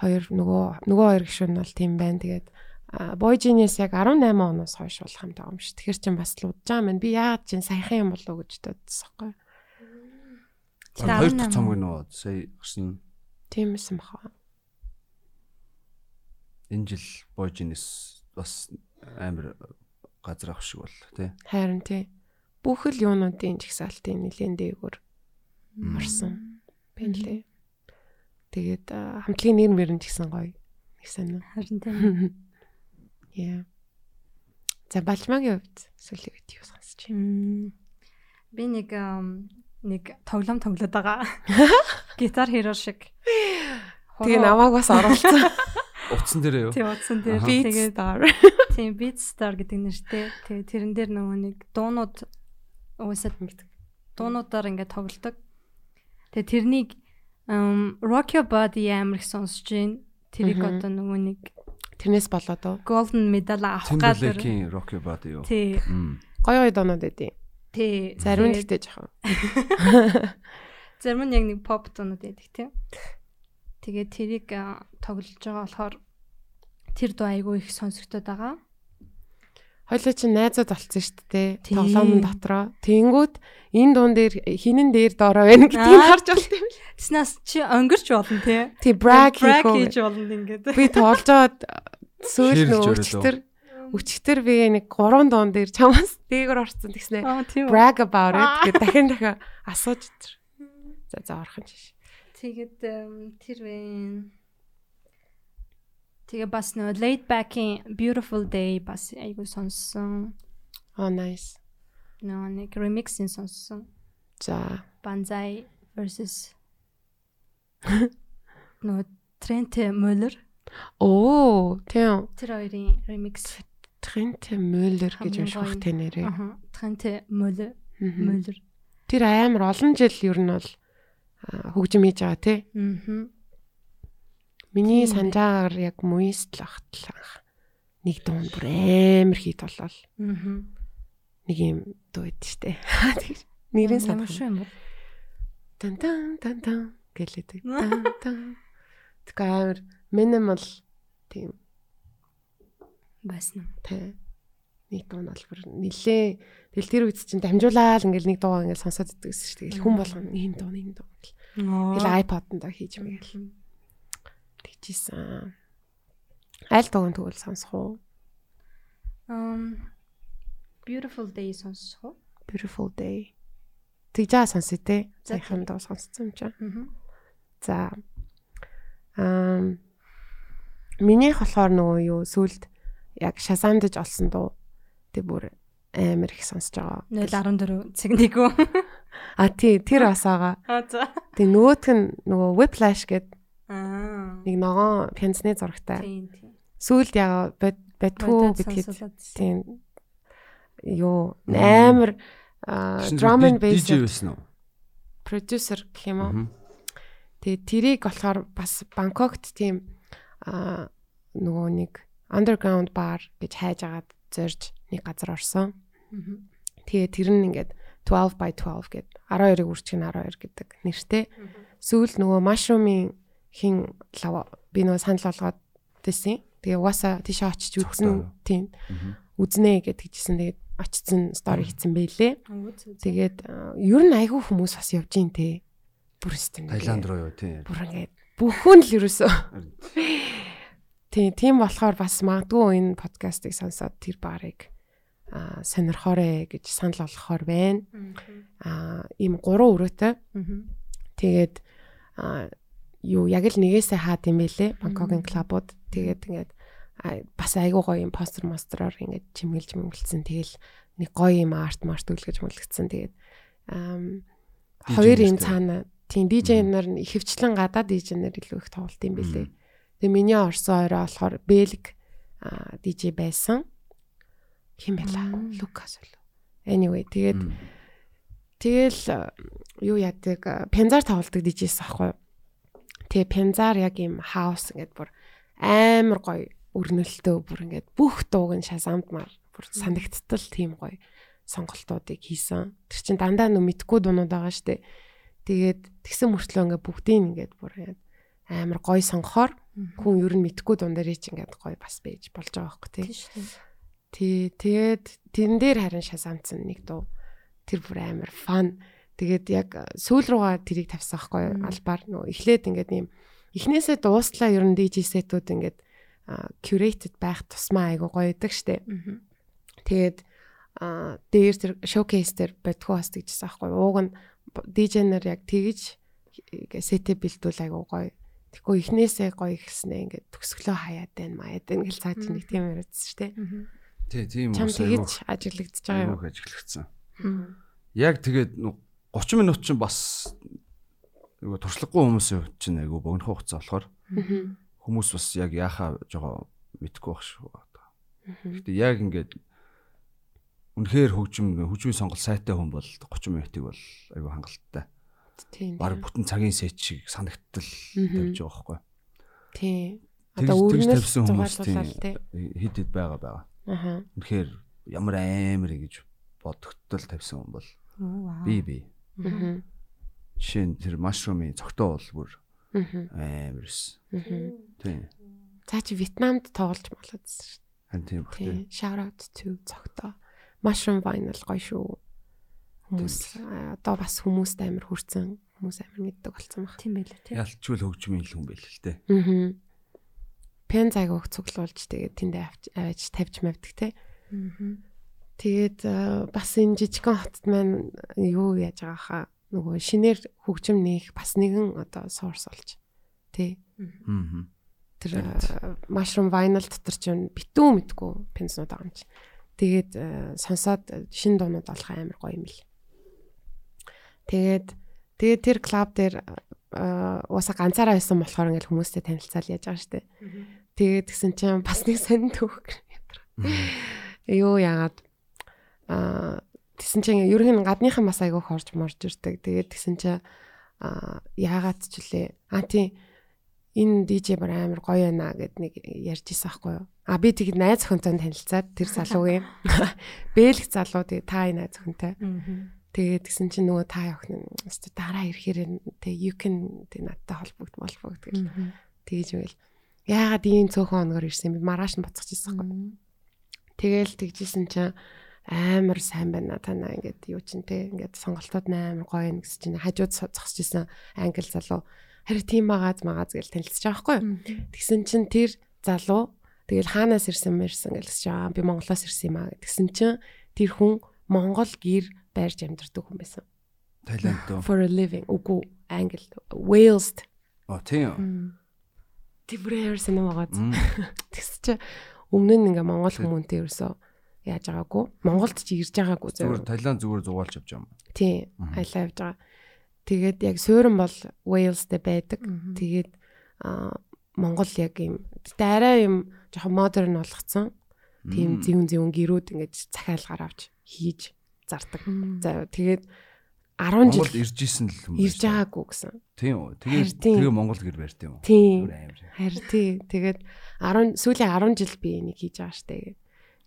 Хоёр нөгөө нөгөө хоёр гишүүн бол тийм байна. Тэгээд Boy Genius яг 18 оноос хойш болох юм даа юм шүү. Тэгэхээр чин бас л удаж байгаа юм. Би яагаад чин саяхан юм болов уу гэж. Тэр Хоёр 18 дахь цомог нь уу сая гарсан. Тийм эсэн баха. энэ жил Boyginess бас амар газар авах шиг бол тий. Харин тий. Бүх л юунуудын жигсаалтын нэлээд дээгүүр орсон. Бэнлээ. Тэгээд а, хамтлагийн нэр мөрөн ч гэсэн гоё. Их уу. Харин тийм. Яа. За балжмагийн хувьд сүүлийн үед юу сонсч байна? Би нэг нэг тоглоом тоглоод байгаа. Гитар хиро шиг. Тэгээ намайг бас оруулсан. Утсан дээрээ юу? Тийм утсан дээр тэгээд Star. тийм Beat Star гэдэг нэртэй. Тэгээд тэрэн дээр нөгөө нэг дуунууд уусаад мэддэг. Дуунуудаар ингээд тоглолдог. Тэгээд тэрнийг Rock Your Body амар их сонсож байна. Тэрийг одоо нөгөө нэг Тэрнээс болоод? Golden Medal авах. Timberlake-ийн Rock Your Body юу? Тий. Мм. Гоё гоё донод байдیں۔ Тий. Зарим нь ихтэй жоохон. Зарим нь яг нэг pop дуунууд байдаг тийм. Тэгээд тэрийг тоглож байгаа болохоор тэр дуу айгүй их сонсогдоод байгаа. Хойлоо чи найзууд болцсон шүү дээ. Тийм. Тоглоомн дотроо. Тэнгүүд энэ дуун дээр хинэн дээр доороо байна гэдгийг харж байна юм. Тэснээс чи өнгөрч болно тий. Тий үү. хийж болно ингээд. Би аваад сүүл нөгөө өрөөлөө. Өчтөр би нэг 3 дуун дээр чамаас дээгөр орсон тэгснэ. Brag about it гэдэг дахин дахин асууж тэр. За за орхон чиш. Тэгээд эм, тэр вэ. Тэгээ бас нөө laid back-ийн beautiful day бас айгүй сонссон. Oh nice. Нөө нэг remix-ин сонссон. За Banzai versus нөө Trent Muller оо тийм тэр хоёрын remix. Трент Мюллер гэж унших бахтай нэрээ. Trent Muller Мгм. Muller. Тэр амар олон жил ер нь бол хөгжим хийж байгаа тий. Мгм. Миний санаж байгаагаар яг Моист л ахтлах. Нэг дуун бүр амар хит болол. Мгм. Нэг юм дуу байд штэ. Тэр нэрийн шүү юм бол. Тан тан тан тан гэлээдэг. Тан тан. Тэгэхээр амар minimal тийм байсан. тий. Нэг дуу нь бол бүр нилээ. Тэгэл тэр үед чинь дамжуулаад ингээл нэг дуу ингээл сонсоод иддэг гэсэн шүү. Тэгэл хүн болгоно энэ дуу энэ дуу гэл. Тэгэл iPod-нд хийж мэгэл тэгчихсэн. Аль дууг тэгвэл сонсох уу? Um beautiful day сонсох уу? Beautiful day. Тэгжээ сонсъё те. За, Саяхан дуу сонссон юм. Мгм. За. Ам Минийх болохоор нөгөө юу сүлд яг шазамдж олсон дуу. Тэг бүр амар их сонсож байгаа. 014 цаг нэг үү? А тий тэр бас байгаа. Аа. Тэг нөгөөх нь нөгөө Whiplash Аа. нэг ногоон пянцны зурагтай. Сүлд яг гэдгээд сонсуулаад. тийм юу амар drum and bass DJ байсан уу? продюсер гэх юм уу? Тэгээ тэрийг болохоор бас Бангкокт тийм а нөгөө нэг underground bar гэж хайж агаад зорж нэг газар орсон. Тэгээ тэр нь ингээд 12 by 12 гэд 12-ыг үрчиг нь 12 гэдэг нэртэй. Сүүл нөгөө mushroom-ийн хин лав би нөгөө санал болгоод тэсэн. Тэгээ угаасаа тийш очиж Цогтой. тийм үзнэ гэд хэлжсэн. Тэгээд очсон стори хийсэн байлээ. Тэгээд ер нь айгүй хүмүүс бас явж ийн те. Бүр өстөм. Таиланд руу юу тий. бүр ингээд бүхэн л ерөөсөө. Тийм, тийм болохоор бас магадгүй энэ подкастыг сонсоод тэр барыг аа сонирхоорой гэж санал болгохоор байна. Аа ийм гурван өрөөтэй. Тэгээд аа юу яг л нэгээсээ хаад юм бэлээ. Бангкокын клубууд. Тэгээд ингээд аа, бас айгүй гоё юм постэр мостроор ингээд чимгэлж мэмгэлцсэн. Тэгэл нэг гоё юм арт март үлгэж мөлгцсэн. Тэгээд DJ хоёр нэртэй. цаана тийм нь ихэвчлэн гадаад нар илүү их тоглолт юм бэлээ. Тэгээ миний орсон орой болохоор Бэлг DJ байсан. Хин байла? Лукас үлээ. Anyway, тэгээд. Тэгэл юу яадаг пянзаар тоглолдог дижээс аахгүй. Тэгээ пянзаар яг юм хаус ингээд бүр амар гоё өрнөлтөө бүр ингээд бүх дууг нь шазамдмаар бүр санагдтал тийм гоё сонголтуудыг хийсэн. Тэр чин дандаа нөө мэдгүй дуунууд байгаа штэ. Тэгээд тэгсэн мөртлөө ингээд бүгдийг ингээд бүр ингээд амар гоё сонгохоор хүн ер нь мэдгүй дуун дээр чи ингээд гоё бас байж болж байгаа байхгүй тий. Тий, тэгээд тэрэн дээр харин шазамцсан нэг дуу тэр бүр амар фан. Тэгээд яг сүүл руугаа тэрийг тавьсан байхгүй албаар нөө эхлээд ингээд юм эхнээсээ дуустлаа ер нь DJ сетүүд ингээд curated байх тусмаа айгу гоё идэг штэ. Тэгээд а дээр тэр showcase дээр бодгоо бас тэгжсэн аахгүй ууг нь нар яг тэгж сетэ бэлдүүл айгу гоё Тэгэхгүй эхнээсээ гоё ихснээ ингээд төгсгөлөө хаяад байна маяад байна гэл цааш нэг тийм яриадсан шүү дээ. Тий, тийм Чам уус тэгэж ажиглагдчихж байгаа юм. ажиглагдсан. Яг тэгээд нүү 30 минут чинь бас нөгөө туршлагагүй хүмүүсийн хувьд чинь айгу богино хугацаа болохоор хүмүүс бас яг яхаа жоо мэдхгүй байх шүү. Гэхдээ яг ингээд үнэхээр хөгжим хөгжмийн сонголт сайтай хүн бол 30 минутыг бол айгу хангалттай. Тийм. Бараг бүтэн цагийн сет шиг санагдтал тавьж байгаа байхгүй. Тийм. Одоо өрнөс тавьсан хүмүүс хэд хэд байгаа байгаа. Аха. Үнэхээр ямар амар гэж бодогдтол тавьсан хүн бол би би. Мгм. Жишээ нь тэр mushroom-ийн цогтоо бол бүр амарс. Мгм. Тийм. Цаа чи Вьетнамд тоглож молодсон шүү. Хан тийм бах тийм. Shout out to цогтоо. Mushroom vinyl гоё шүү. Хүмүүс одоо бас хүмүүст амар хүрсэн. Хүмүүс амар мэддэг болсон баг. Тийм байлээ тий. Ялчгүй л хөгжмийн л хүн байл л те. Аа. Пен зайг цуглуулж тэгээд тэндээ авч тавьж мавдаг те. Тэгээд э, бас энэ жижигхан хотод маань юу яаж байгаа хаа нөгөө шинээр хөгжим нээх бас нэгэн одоо source болж тий Аа. тэр mushroom vinyl дотор ч юм битүү мэдгүй пенснууд байгаа юм чи. Тэгээд сонсоод э, шин дуунууд олох амар гоё юм л. Тэгээд тэгээд тэр клуб дээр ууса ганцаараа байсан болохоор ингээл хүмүүстэй танилцаал яаж байгаа штэ. Тэгээд тэгсэн чинь бас нэг сонин төвх. Юу яагаад аа тэгсэн чинь ерөнхийн гадныхан бас айгүй хорж морж ирдэг. Тэгээд тэгсэн чинь аа яагаад ч үлээ. Аа тийм энэ DJ бар амар гоё байна гэд нэг ярьж исэн байхгүй юу. А би тэгээд найз охинтой танилцаад тэр залуугийн бэлг залуу тэгээд та энэ найз охинтой. Тэгээд тэгсэн чинь нөгөө та охин нь дараа ирэхээр тэг you can тэг надтай холбогд молбогд гэж тэгж байл. Яагаад ийм цөөхөн оногоор ирсэн би маргааш нь буцчихсан байхгүй. Тэгэл тэгжсэн чинь амар сайн байна танаа ингээд юу чин те ингээд сонголтууд амар гоё юм гэсэн чинь хажууд зогсож исэн англи залуу харин тийм магааз магааз гэж танилцж байгаа байхгүй. Тэгсэн чинь тэр залуу тэгэл хаанаас ирсэн мэрсэн гэлсэж байгаа. Би Монголоос ирсэн юм аа гэсэн чинь тэр хүн Монгол гэр байрж амьдардаг хүн байсан. Таиланд дөө. For a living. Үгүй англи Wales Оо тийм. Тибрээр сэнэмагаад. Мм. Тэгс чи өмнө нь ингээ монгол хүмүүнтэй ерөөсөө яаж байгаагүй. Монголд ч ирж байгаагүй Зүгээр зөв. Таиланд зүгээр зугаалж явж байгаа юм. Тийм. Айлаа явж байгаа. Тэгээд яг суурин бол Wales-тэй байдаг. Тэгээд аа Монгол яг юм. Гэтэ арай юм жоохон модерн болгоцсон. Тийм зүүн зүүн гэрүүд ингэж захиалгаар авч хийж зардаг. За тэгээд 10 Монголд жил ирж исэн л хүн. ирж байгаагүй гэсэн. Тийм үү. Харин Тэгээ Монгол гэр барьт юм уу? Тийм. Харин тий. Тэгээд 10 сүүлийн 10 жил би энийг хийж байгаа штэ.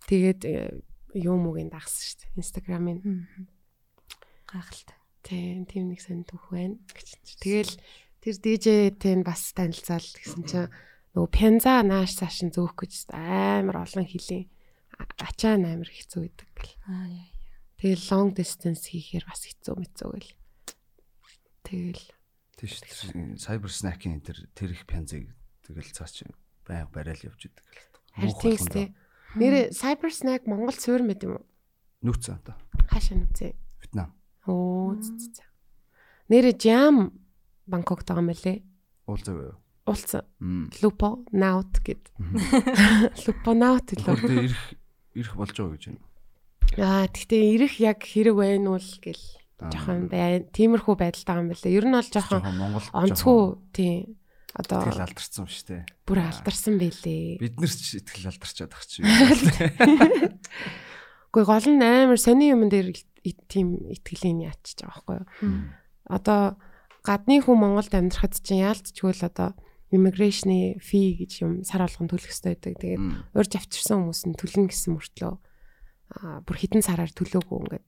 Тэгээд э, юу мөгийн дагсан штэ. Instagram-ын. Гайхалтай. Тийм, тийм нэг сонь түүх байна гэж. Тэгэл тэр DJ-тэй бас танилцаал гэсэн чинь нөгөө пянза нааш цааш нь зөөх гэж амар олон хилийн ачаа амар хэцүү байдаг гэл. Аа яа. Тэгэл long distance хийхээр бас хэцүү мэцүү гэл. Тэгэл Тийш cyber snack-ийн тэр тэр их пянзыг тэгэл цаач байнга барайл явж идэг л. харин тэгстэй. Нэрэ cyber snack Монгол суурь мэд юм уу? Нүүц одоо. Хаашаа нүцээ. Вьетнам. Оо зү зү. Нэрэ jam Бангкокт байгаа мөлий. Уулзаа? Уулцсан. Мм. Lupo Naut гэд. Lupo Naut тэр ирэх ирэх болж байгаа гэж байна. Аа тэгтээ ирэх яг хэрэг байна уу л гэл жоохон бай. Тиймэрхүү байдалтай байгаа юм байна лээ. Ер нь бол жоохон онцгүй тийм. Одоо тэгэл алдарсан юм шүү дээ. бүр алдарсан байлээ. Бид нар ч итгэл алдарчаад ах чи. Гэхдээ гол нь амар сони юм дээр тийм итгэлийн ячиж байгаа байхгүй юу? Одоо гадны хүн Монголд амьдрахад чинь яалтчгүй л одоо immigration fee гэж юм сар болгон төлөх хэрэгтэй байдаг. Тэгээд урьж авчирсан хүмүүс нь төлнө гэсэн мөртлөө бүр хитэн сараар төлөөгүй ингээд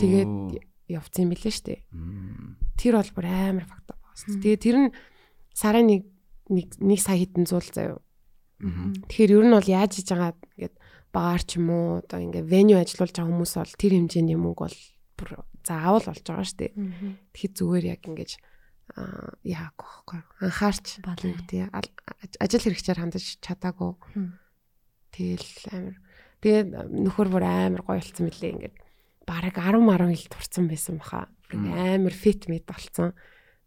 тэгээд явцсан юм билээ шүү дээ. Тэр бол бүр амар фактор байна. Тэгээд тэр нь сарын нэг нэг нэг сая хитэн зуул заяа. Тэгэхээр ер нь бол яаж хийж байгаа ингээд баар ч юм уу одоо ингээд venue ажиллуулж байгаа хүмүүс бол тэр хэмжээний мөнгө бол бүр заавал болж байгаа шүү дээ. Тэгэхээр зүгээр яг ингэж аа яагүй байхгүй анхаарч Балай. тий ажил хэрэгчээр хандаж чадаагүй тэгэл амар тэгээд нөхөр бүр амар гоё болсон мөлий. Ингээд бараг 10 10 хил турсан байсан баха. Амар фит мэд болсон.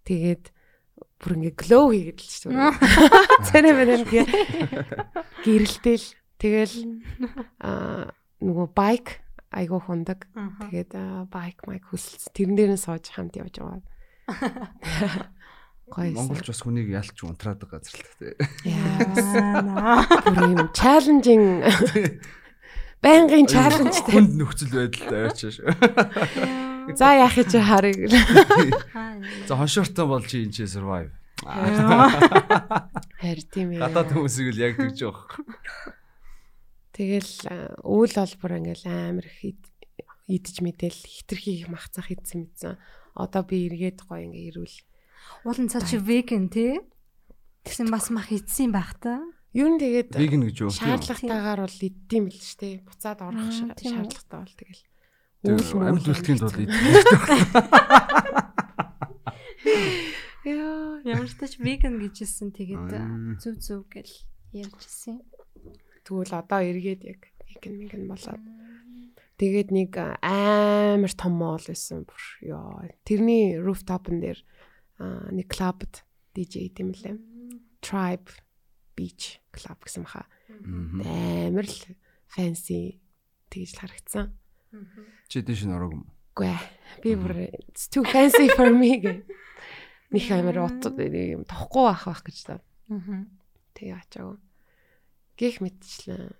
Тэгээд бүр ингээд глоу хийгээд л шүү. Дээ царай мэн ингээд гэрэлтэл. Тэгэл аа нөгөө байк айгуу хундаг. Тэгээд байк майк хүсэлц. Тэрэн дээр нь сууж хамт явж байгаа. Гоё. Монголч бас хүнийг ялч унтраад байгаа газар л тээ. Яа. Бүр юм чаленжинг байнгын чаленжтэй. Хүнд нөхцөл байдалтай авчиж. За яах гэж харыг. За хоншортой бол чи энэ survive. Харин тийм ээ. Гадаад хүмүүсийг л яг тэгж байгаа. Тэгэл бол бүр ингээл амар их ид- идэж мэдээл хитрхи их махцах идсэн мэдсэн. Одоо би эргээд гоё ингээ ирүүл. Уулын цаа чи веган тий? Тэгсэн бас мах идсэн байх та. Юу н тэгээд Веган гэж юу? шаардлагатайгаар бол иддэм л шүү дээ. Буцаад орох шаардлагатай бол тэгэл. Амьд үлдэхин тулд идэх. Яа. Ямар ч тач веган гэжсэн тэгээд Аа. зүв зүв гэл ярьжсэн. Тэгвэл одоо эргээд яг веган веган болоод тэгээд нэг амар том моол байсан бүр ёо. Тэрний rooftop-н дээр нэг клубд DJ гэм лээ. Tribe Beach Club гэсэн баха. Амар л fancy тэгж л харагдсан. Чи дэш н орог юм. Ээ. Би бүр too fancy for me гэ. Них амар юм тохгүй байх байх гэж та. Аа. Тэгээ ачаагүй. Гэх мэтчлээ.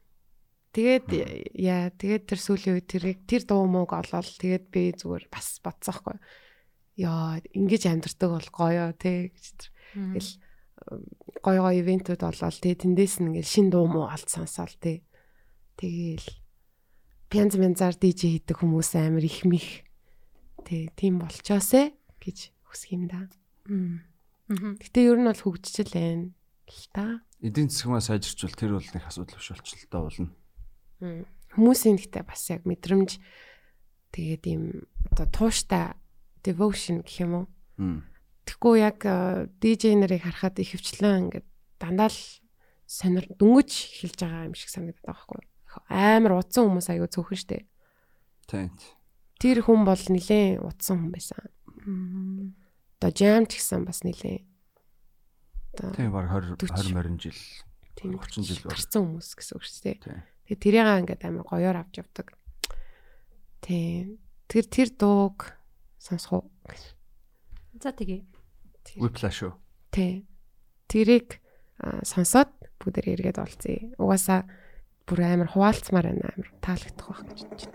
Тэгээд яа тэгээд тэр сүүлийн үед тэрийг тэр дуу мууг олоод тэгээд би зүгээр бас бодсоохгүй. Яа ингэж амьдрдаг бол гоё те гэж тэр Тэгэл гоё гоё ивентүүд болоод тэгээ тэндээс нь ингээл шин дуу муу олд сонсоол те. Тэгээл пянз мянзаар DJ хийдэг хүмүүс амар их мих. Тэг тийм болчоосэ гэж хүсэх юм да. Гэтэ ер нь бол хөгжижл байна л та. Эдийн засгмаа сайжирчвал тэр бол нэг асуудал биш болчихлоо болно. Мм. Хүмүүсийн гэхдээ бас яг мэдрэмж тэгээд ийм одоо тууштай devotion гэх юм уу. Тэгэхгүй яг э, DJ нарыг харахад их хвчлэн ингээд дандаа л сонир дөнгөж эхэлж байгаа юм шиг санагдаад байгаа байхгүй. Амар утсан хүмүүс аягүй цөөхөн штэ. Тийм. Тэр хүн бол нилээн утсан хүн байсан. Одоо jam ч гэсэн бас нилээн. Тийм баг 20 40. 20 20 жил. тийм 30 жил гарсан хүмүүс гэсэн үг. Тийм. Тэгээ тэрийг ингээд амар гоёор авч явдаг. Тийм. Тэр тэр дууг сонсох уу? За тэгээ. Whiplash шүү. тий. Тэрийг сонсоод бүгдээр эргээд олцъя. Угаасаа бүр амар хуваалцмаар байна амар таалагдах байх гэж байна.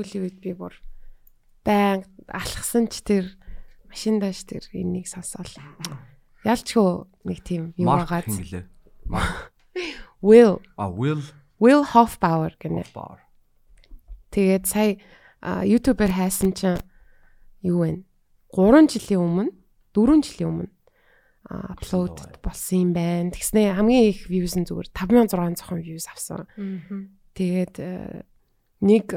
Сүүлийн үед би бүр баян алхсан ч тэр машиндааш тэр энийг сонсоол. Ялчгүй нэг тийм юм. Марк Will а Will Will Hofbauer гэнэ. Bar. Тэгээд сая YouTube-ээр хайсан чинь юу вэ? 3 жилийн өмнө, 4 жилийн өмнө а, апплод болсон юм байна. Тэгснэ хамгийн их views нь зүгээр 5600 views авсан. Тэгээд э, нэг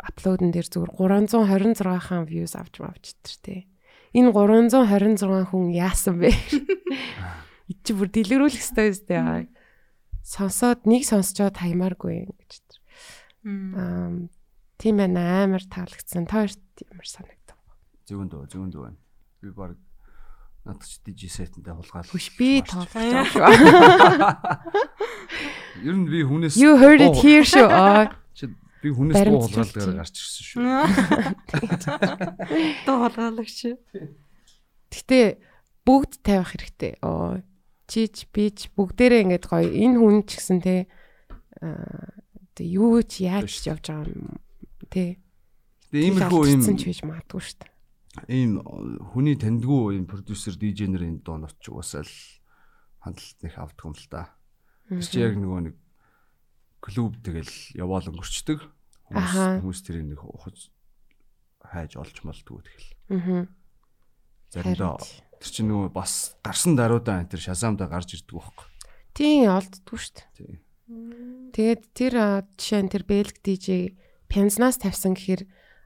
апплодн дээр зүгээр 326 хаан views авч авч тэр тий. Энэ 326 хүн яасан бэ? Ий чи бүр дэлгэрүүлэх ёстой юм дээ. Сонсоод нэг сонсчоод хаймааргүй гэж. Аа тийм ээ амар таалагдсан. Та хоёрт ямар санагдав? Зөвөн дөө, зөвөн дөө байна. Би баг надад ч DJ сетэнтэй хулгаал. Хүш би шүү. Ер нь би хүнээс You heard it here шүү. Аа, Чи би хүнээс дуу хулгаалгаар зүйлч. гарч ирсэн шүү. Доо холгоолагч. Гэтэ бүгд тавих хэрэгтэй. Оо чич бич бүгдээрээ ингэж гоё энэ хүн ч гэсэн те юу ч яаж ч явж байгаа юм те. Тэгээ иймэрхүү юм ч хийж магадгүй шүү дээ. ийм хүний таньдгүй ийм продюсер DJ нарын доонот ч угаасаа л хандлт нэг авдаг юм л та. Тэр чи яг нөгөө нэг клуб тэгэл яваал өнгөрчдөг. Хүмүүс хүмүүс тэрийг нэг ухаж хайж олж молдгоо тэгэл. Аа. Заримдаа тэр чи нөгөө бас гарсан даруйдаа энэ тэр шазамдаа гарч ирдэг байхгүй. Тийм олддгүй шүү дээ. Тий. Тэгээд тэр жишээ нь тэр Бэлг DJ Пензнаас тавьсан гэхээр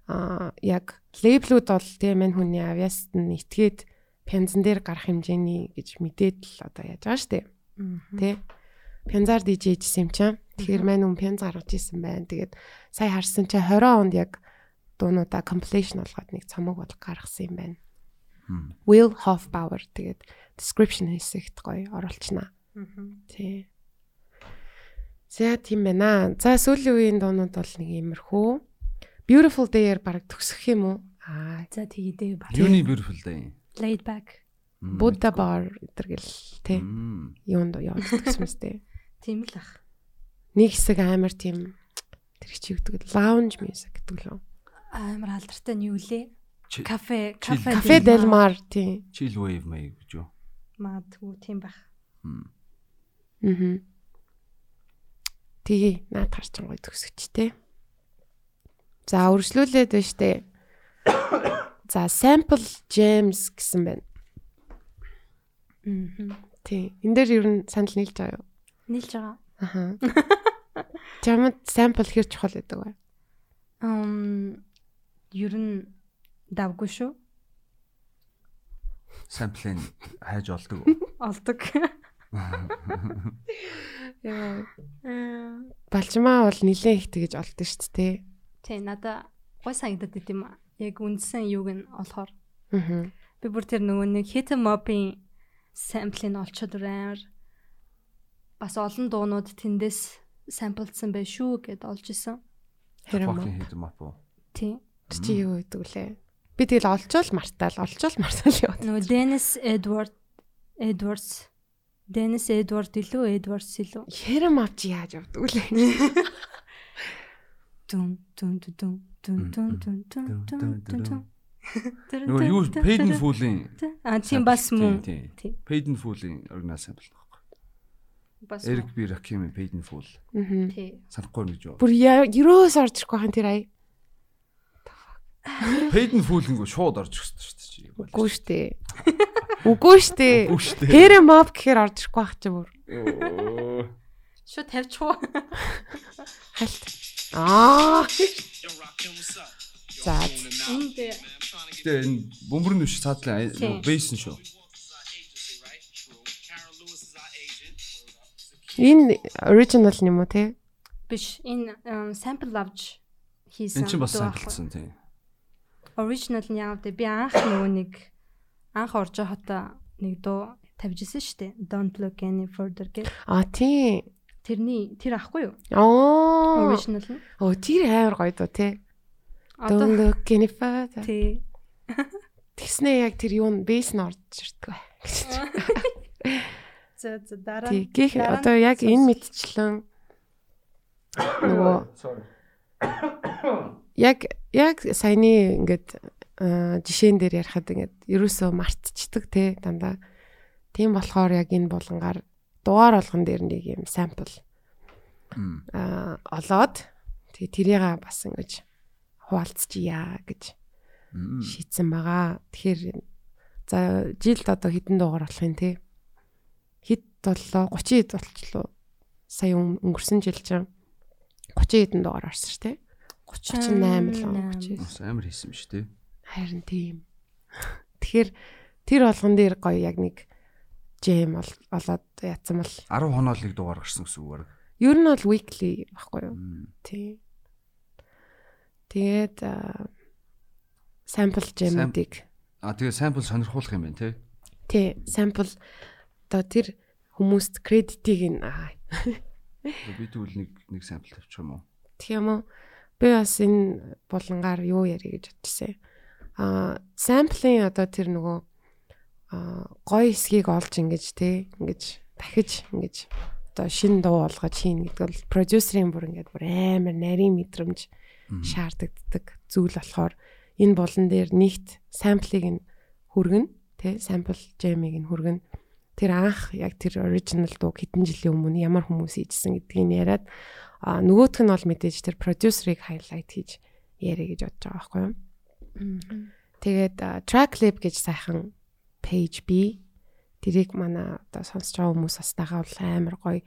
а яг лейблүүд бол тийм мань хүний авьяаст нь итгээд Пензен дээр гарах хэмжээний гэж мэдээд л одоо яаж байгаа штэ. Тэ. Пензар DJ гэсэн юм чам. Тэгэхээр мань хүн Пенз гаргаж исэн байна. Тэгээд сая харсан чи 20 онд яг дуунуудаа compilation болгоод нэг цомог бол гаргасан юм байна. Will Hofbauer тэгээд description хэсэгт гоё оруулчихна. Тий. За тийм байна. За сүүлийн үеийн дуунууд бол нэг иймэрхүү. Beautiful Day-ээр баг төгсөх юм уу? Аа, За тэгээд баг. Юуны beautiful day. Laid back. Buddha Bar гэдэг л тий. Юунд яваад төгсмөстэй. Тийм л ах. Нэг хэсэг амар тийм тэр чи гэдэг lounge music гэдэг л үү? Амар алдартай нь юу лээ? Кафе, кафе. Cafe Del Mar тий. Chill wave маяг гэж юу? Магадгүй тийм байх. Мм. Аа. Тэгээ наад харчин гоё төгсөж тий. За үргэлжлүүлээд байна штэ. За sample gems гэсэн байна. Аа. Тий. Энд дээр ер нь санал нийлж байгаа юу? Нийлж байгаа. Аха. Чамд sample хэр чухал гэдэг вэ? Ам ер нь давгүй шүү. Самплын хайж олдог. Олдог. Яа. Аа. Балчмаа бол нилээн их тэгэж олдсон шүү дээ. Тэ надаа гой санагдаад байт юм аа. Яг үндсэн юуг нь олохоор Аа. би бүр тэр нөгөө нэг hit mop-ийн sample-ыг олцоод амар бас олон дуунууд тэндээс самплдсан байх шүү гэд олж исэн. Хэрэм Fucking hit em up. уу? Тий. чи юу гэдэг лээ? Би тэгэл олчвол мартаал, олчвол мартаал яваад. Нөгөө Dennis Edward Edwards Dennis Edward илүү Edwards илүү. Хэрэм авч яаж явдаг лээ? Дүн дүн дүн дүн дүн дүн дүн дүн дүн. Нөгөө юу Paid in Full-ийн А тийм бас мөн. Paid in Full-ийн оригинал сампл. Бас Эрик би Rakim Painful. Аа. Тий. Санахгүй нэг жоо. Бүр ерөөс орж ирэхгүй хаан тэр ая. Painful гингөө шууд орж ирсэн шүү дээ. Үгүй шүү дээ. Үгүй шүү дээ. Хэрэ mob гэхээр орж ирэхгүй байх ч юм уу. Шү тавьчихуу. Хальт. Аа. За. Тэ энэ бөмбөрн биш цаатлаа бейсэн шүү. Энэ original юм уу те? биш энэ sample авч хийсэн. Энд чинь бас дуу ахгүй. самплсан тий. Original нь яав дээ. Би анх нөгөө нэг анх орж байхдаа нэг дуу тавьж исэн шүү дээ. Don't look any further гэх. А тий. Тэрний тэр ахгүй юу? Оо. Original нь. Оо тэр амар гоё доо те. Don't look any further. тий. Тэгснээ яг тэр юу н бейс нь орж ирдэг бай. За за дараа. Тий. Гэх одоо яг энэ мэдчлэн нөгөө яг яг саяны ингээд жишээн дээр ярихад ингээд ерөөсөө мартчихдаг те дандаа. Тийм болохоор яг энэ булангаар дугаар болгон дээр нэг юм сампл аа олоод тэгээ тэрийг бас ингэж хуваалцчихъя гэж шийдсэн байгаа. Тэгэхээр за жилд одоо хэдэн дугаар болох юм те? Боллоо? 30 хэд болчлоо. Сая өн- өнгөрсөн жил чинь 30 хэдэн дугаар орсон шүү те. 38 л он 30. Бас амар хийсэн биш тий. Харин тийм. Тэгэхээр тэр болгон дээр гоё яг нэг бол олоод ятсан бол 10 хоноолыг дугаар гарсан гэсэн үг баг. ер нь бол weekly баггүй юу? Мм. Тийм. Тэгээд sample gem-уудыг А тэгээ сампл сонирхуулах юм байна тий. тий sample одоо тэр хүмүүст кредитийг нь аа, Би тэгвэл нэг нэг сампл тавьчих юм уу? Тэг юм уу? Би бас энэ булангаар юу ярих гэж бодчихсан. Аа, sampling одоо тэр нөгөө аа гоё хэсгийг олж ингэж те ингэж дахиж ингэж одоо шин дуу болгож хийн гэдэг бол продюсерийн бүр ингээд бүр амар нарийн мэдрэмж шаарддаг зүйл болохоор энэ булан дээр нэгт самплыг нь хүргэн те сампл жемиг нь хүргэн тэр анх яг тэр оригинал дуу хэдэн жилийн өмнө ямар хүмүүс хийжсэн гэдгийг яриад нөгөөх нь бол мэдээж тэр продюсерыг хайлайт хийж яриа гэж бодож байгаа байхгүй юу. Тэгээд track lib гэж сайхан page B. Тэрийг манай одоо сонсож байгаа хүмүүс бас дагаавал амар гоё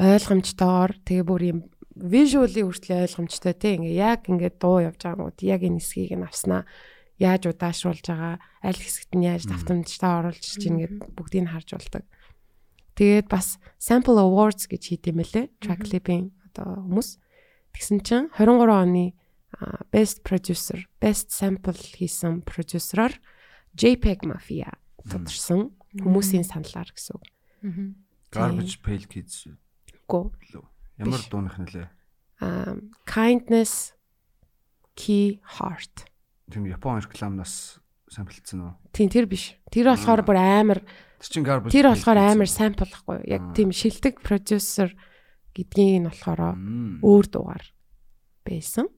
ойлгомжтойгоор тэгээ бүр юм visually хүртэл ойлгомжтой те. Ингээ яг ингээ дуу явж байгаа гууд яг энэ хэсгийг нь авснаа яаж удаашруулж байгаа аль хэсэгт нь яаж давтамжтаа оруулж чинь ингээд бүгдийг нь харж болдог. Тэгээд бас sample awards гэж хийдэм мэлээ track lib-ийн одоо хүмүүс. Тэгсэн чинь 23 оны best producer, best sample хийсэн продюсероор JPEG Mafia тодорсон хүмүүсийн саналаар гэсэн үг. Garbage Pail Kids лөө. Ямар дууных нэлээ? А, kindness key heart. Тийм Япон рекламнаас самплцсан уу? Тийм тэр биш. Тэр болохоор бүр амар Тэр болохоор амар байхгүй юу? Яг тийм шилдэг продюсер гэдгийг нь болохоор өөр дуугаар байсан.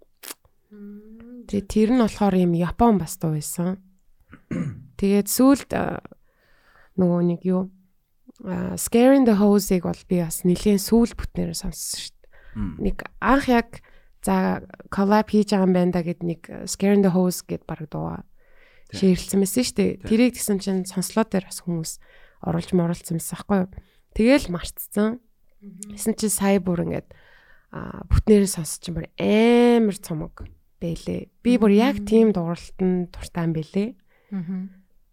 Тэгээ тэр нь болохоор юм Япон бас дуу байсан. Тэгээд сүүлд нөгөө нэг юу Scaring the Hose-ыг бол би бас нэлийн сүүл бүтнээр сонссон шүү дээ. Нэг анх яг за collab хийж байгаа юм байна да гэд нэг а, Scaring the Hose гэд баг дуу шеэрлсэн байсан шүү дээ. Тэрийг тэгсэн чинь сонслоо дээр бас хүмүүс оруулж моролцсон байсан байхгүй юу? Тэгэл марцсан. Тэсэн чинь сая бүр ингээд а бүтнээрээ сонсч чинь бүр амар цомог бэлээ. Би бүр яг тийм дууралтанд дуртай юм бэлээ.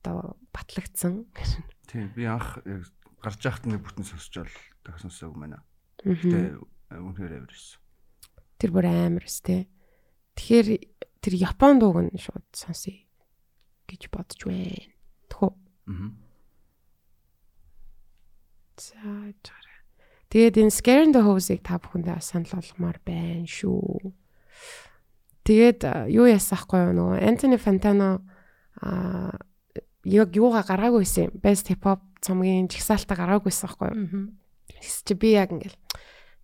Одоо батлагдсан. Тийм би анх яг гарч яхад нэг бүтэн сонсчол дахиж сонсоогүй байна. Мгм. Гэтэ үнэхээр авир байсан. Тэр бүр амар өс тээ. Тэгэхээр тэр Япон дууг нь шууд сонсъё гэж бодож байна. Тэхүү. Аа. За жаарай. Тэгээд энэ Scare the Hose-ыг та бүхэндээ санал болгомоор байна шүү. Тэгээд юу яасан хгүй юу нөгөө Anthony Fantano а яг юугаа гаргаагүйсэн юм. Best Hip Hop цомгийн жигсаалтаа гаргаагүйсэн хгүй юу. Тэс чи би яг ингээл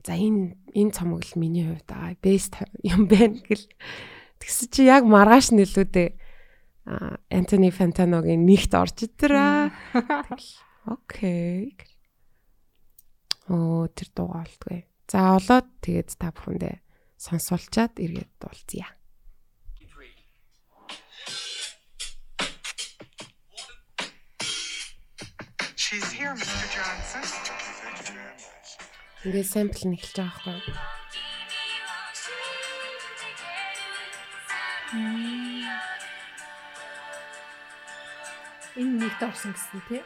за энэ энэ цомог л миний хувьд аа best юм байна гэл тэгс чи яг маргааш нэлүүдээ а Anthony Fantano-гийн нэгт орж идраа. Окей. Оо тэр дуугаа олдгүй. За олоод тэгээд та бүхэндээ сонсуулчаад эргээд дуулцъя. She's here, Mr. Johnson. Ингээд сампл нь эхэлж байгаа байхгүй? Энэ нэгт орсон гэсэн тий.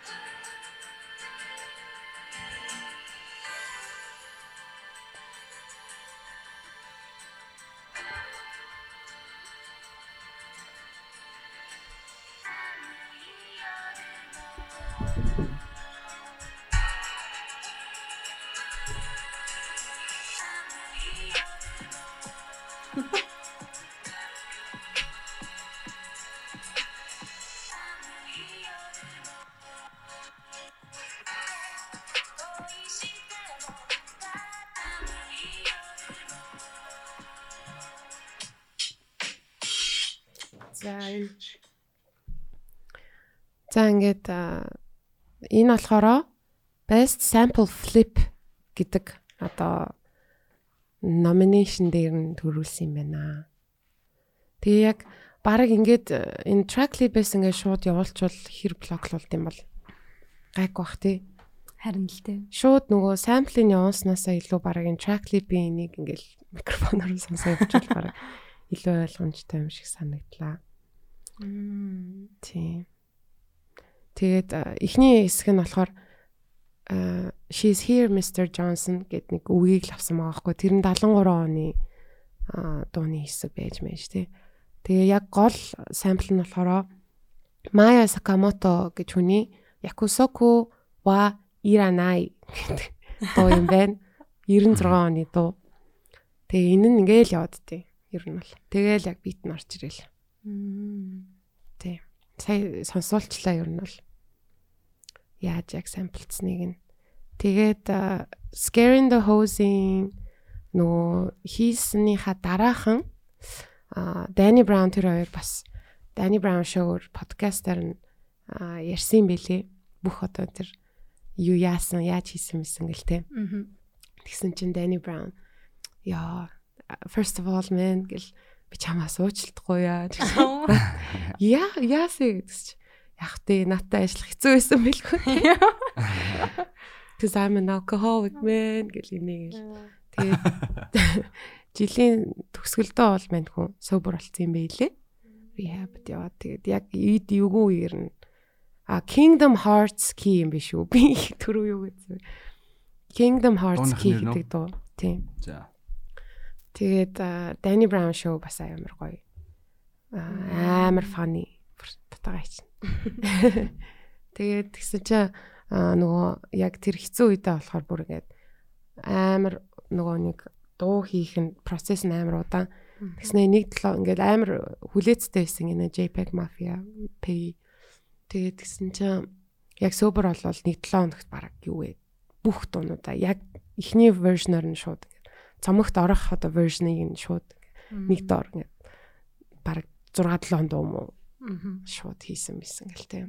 Ингээд энэ болохоор Best Sample Flip гэдэг одоо nomination дээр нь төрүүлсэн юм байна. Тэгээ яг баг ингээд энэ tracklist ингээд шууд явуулчвал хэр блоклуулд юм бол гайг бах тий. Харин л дээ. Шууд нөгөө sample-ыг явуулснаасаа илүү баг энэ tracklist би энийг ингээд микрофоноор сонсоо явуучвал баг илүү ойлгомжтой юм шиг санагдлаа. Тийм. Тэгээд эхний хэсэг нь болохоор She's here Mr Johnson гэд нэг үгийг л авсан байгаа хгүй. Тэр нь 73 оны дууны хэсэг байж мэж тий. Тэгээ яг гол сампл нь болохоор Maya Sakamoto гэж хүний Yakusoku wa Iranai гэдэг дуу юм байна. 96 оны дуу. Тэгээ энэ нь ингээл яваад тий. Ер нь бол. Тэгээл яг бит нь орж ирэл. Тий. Сая сонсуулчлаа ер нь бол. Яаж яг самплцсныг нь. Тэгээд Scaring the Hose-ийн нөгөө хийснийхаа дараахан Danny Brown тэр хоёр бас Danny Brown show-ор подкастаар нь ярьсан байлээ. Бүх одоо тэр юу яасан, яаж хийсэн мэсэн гэл. Аа. Тэгсэн чинь Danny Brown яа first of all man гэл би чамаас уучлахгүй яа. Яа яасэ гэсэн чи яг тэ наттай ажиллах хэцүү байсан байлгүй. Cuz I'm an alcoholic man гэл энийг л. Тэгээд жилийн төгсгөлдөө бол мань хүн sober болсон юм байлээ. Rehab яваад тэгээд яг ид эвгүй үеэр нь а Kingdom Hearts key юм биш үү? Би түрүү юу гэсэн. Kingdom Hearts key гэдэг дуу. Тийм. За. Тэгээд Danny Brown show бас амар гоё. Амар funny. Татагаа чинь. Тэгээд тэгсэн чинь нөгөө яг тэр хэцүү үедээ болохоор бүр ингээд амар нөгөө нэг дуу хийх нь процесс нь амар удаан. Тэгснэ нэг толоо ингээд амар хүлээцтэй байсан гинэ JPEG Mafia P. Тэгээд тэгсэн чинь яг sober болвол нэг 7 хоногт бараг юу вэ? Бүх дуунуудаа яг эхний вершноор нь шууд цомогт орох одоо вершнийг нь шууд нэг доор ингээд бараг 6 7 дуу мó Аа. шууд хийсэн байсан гэл тээ.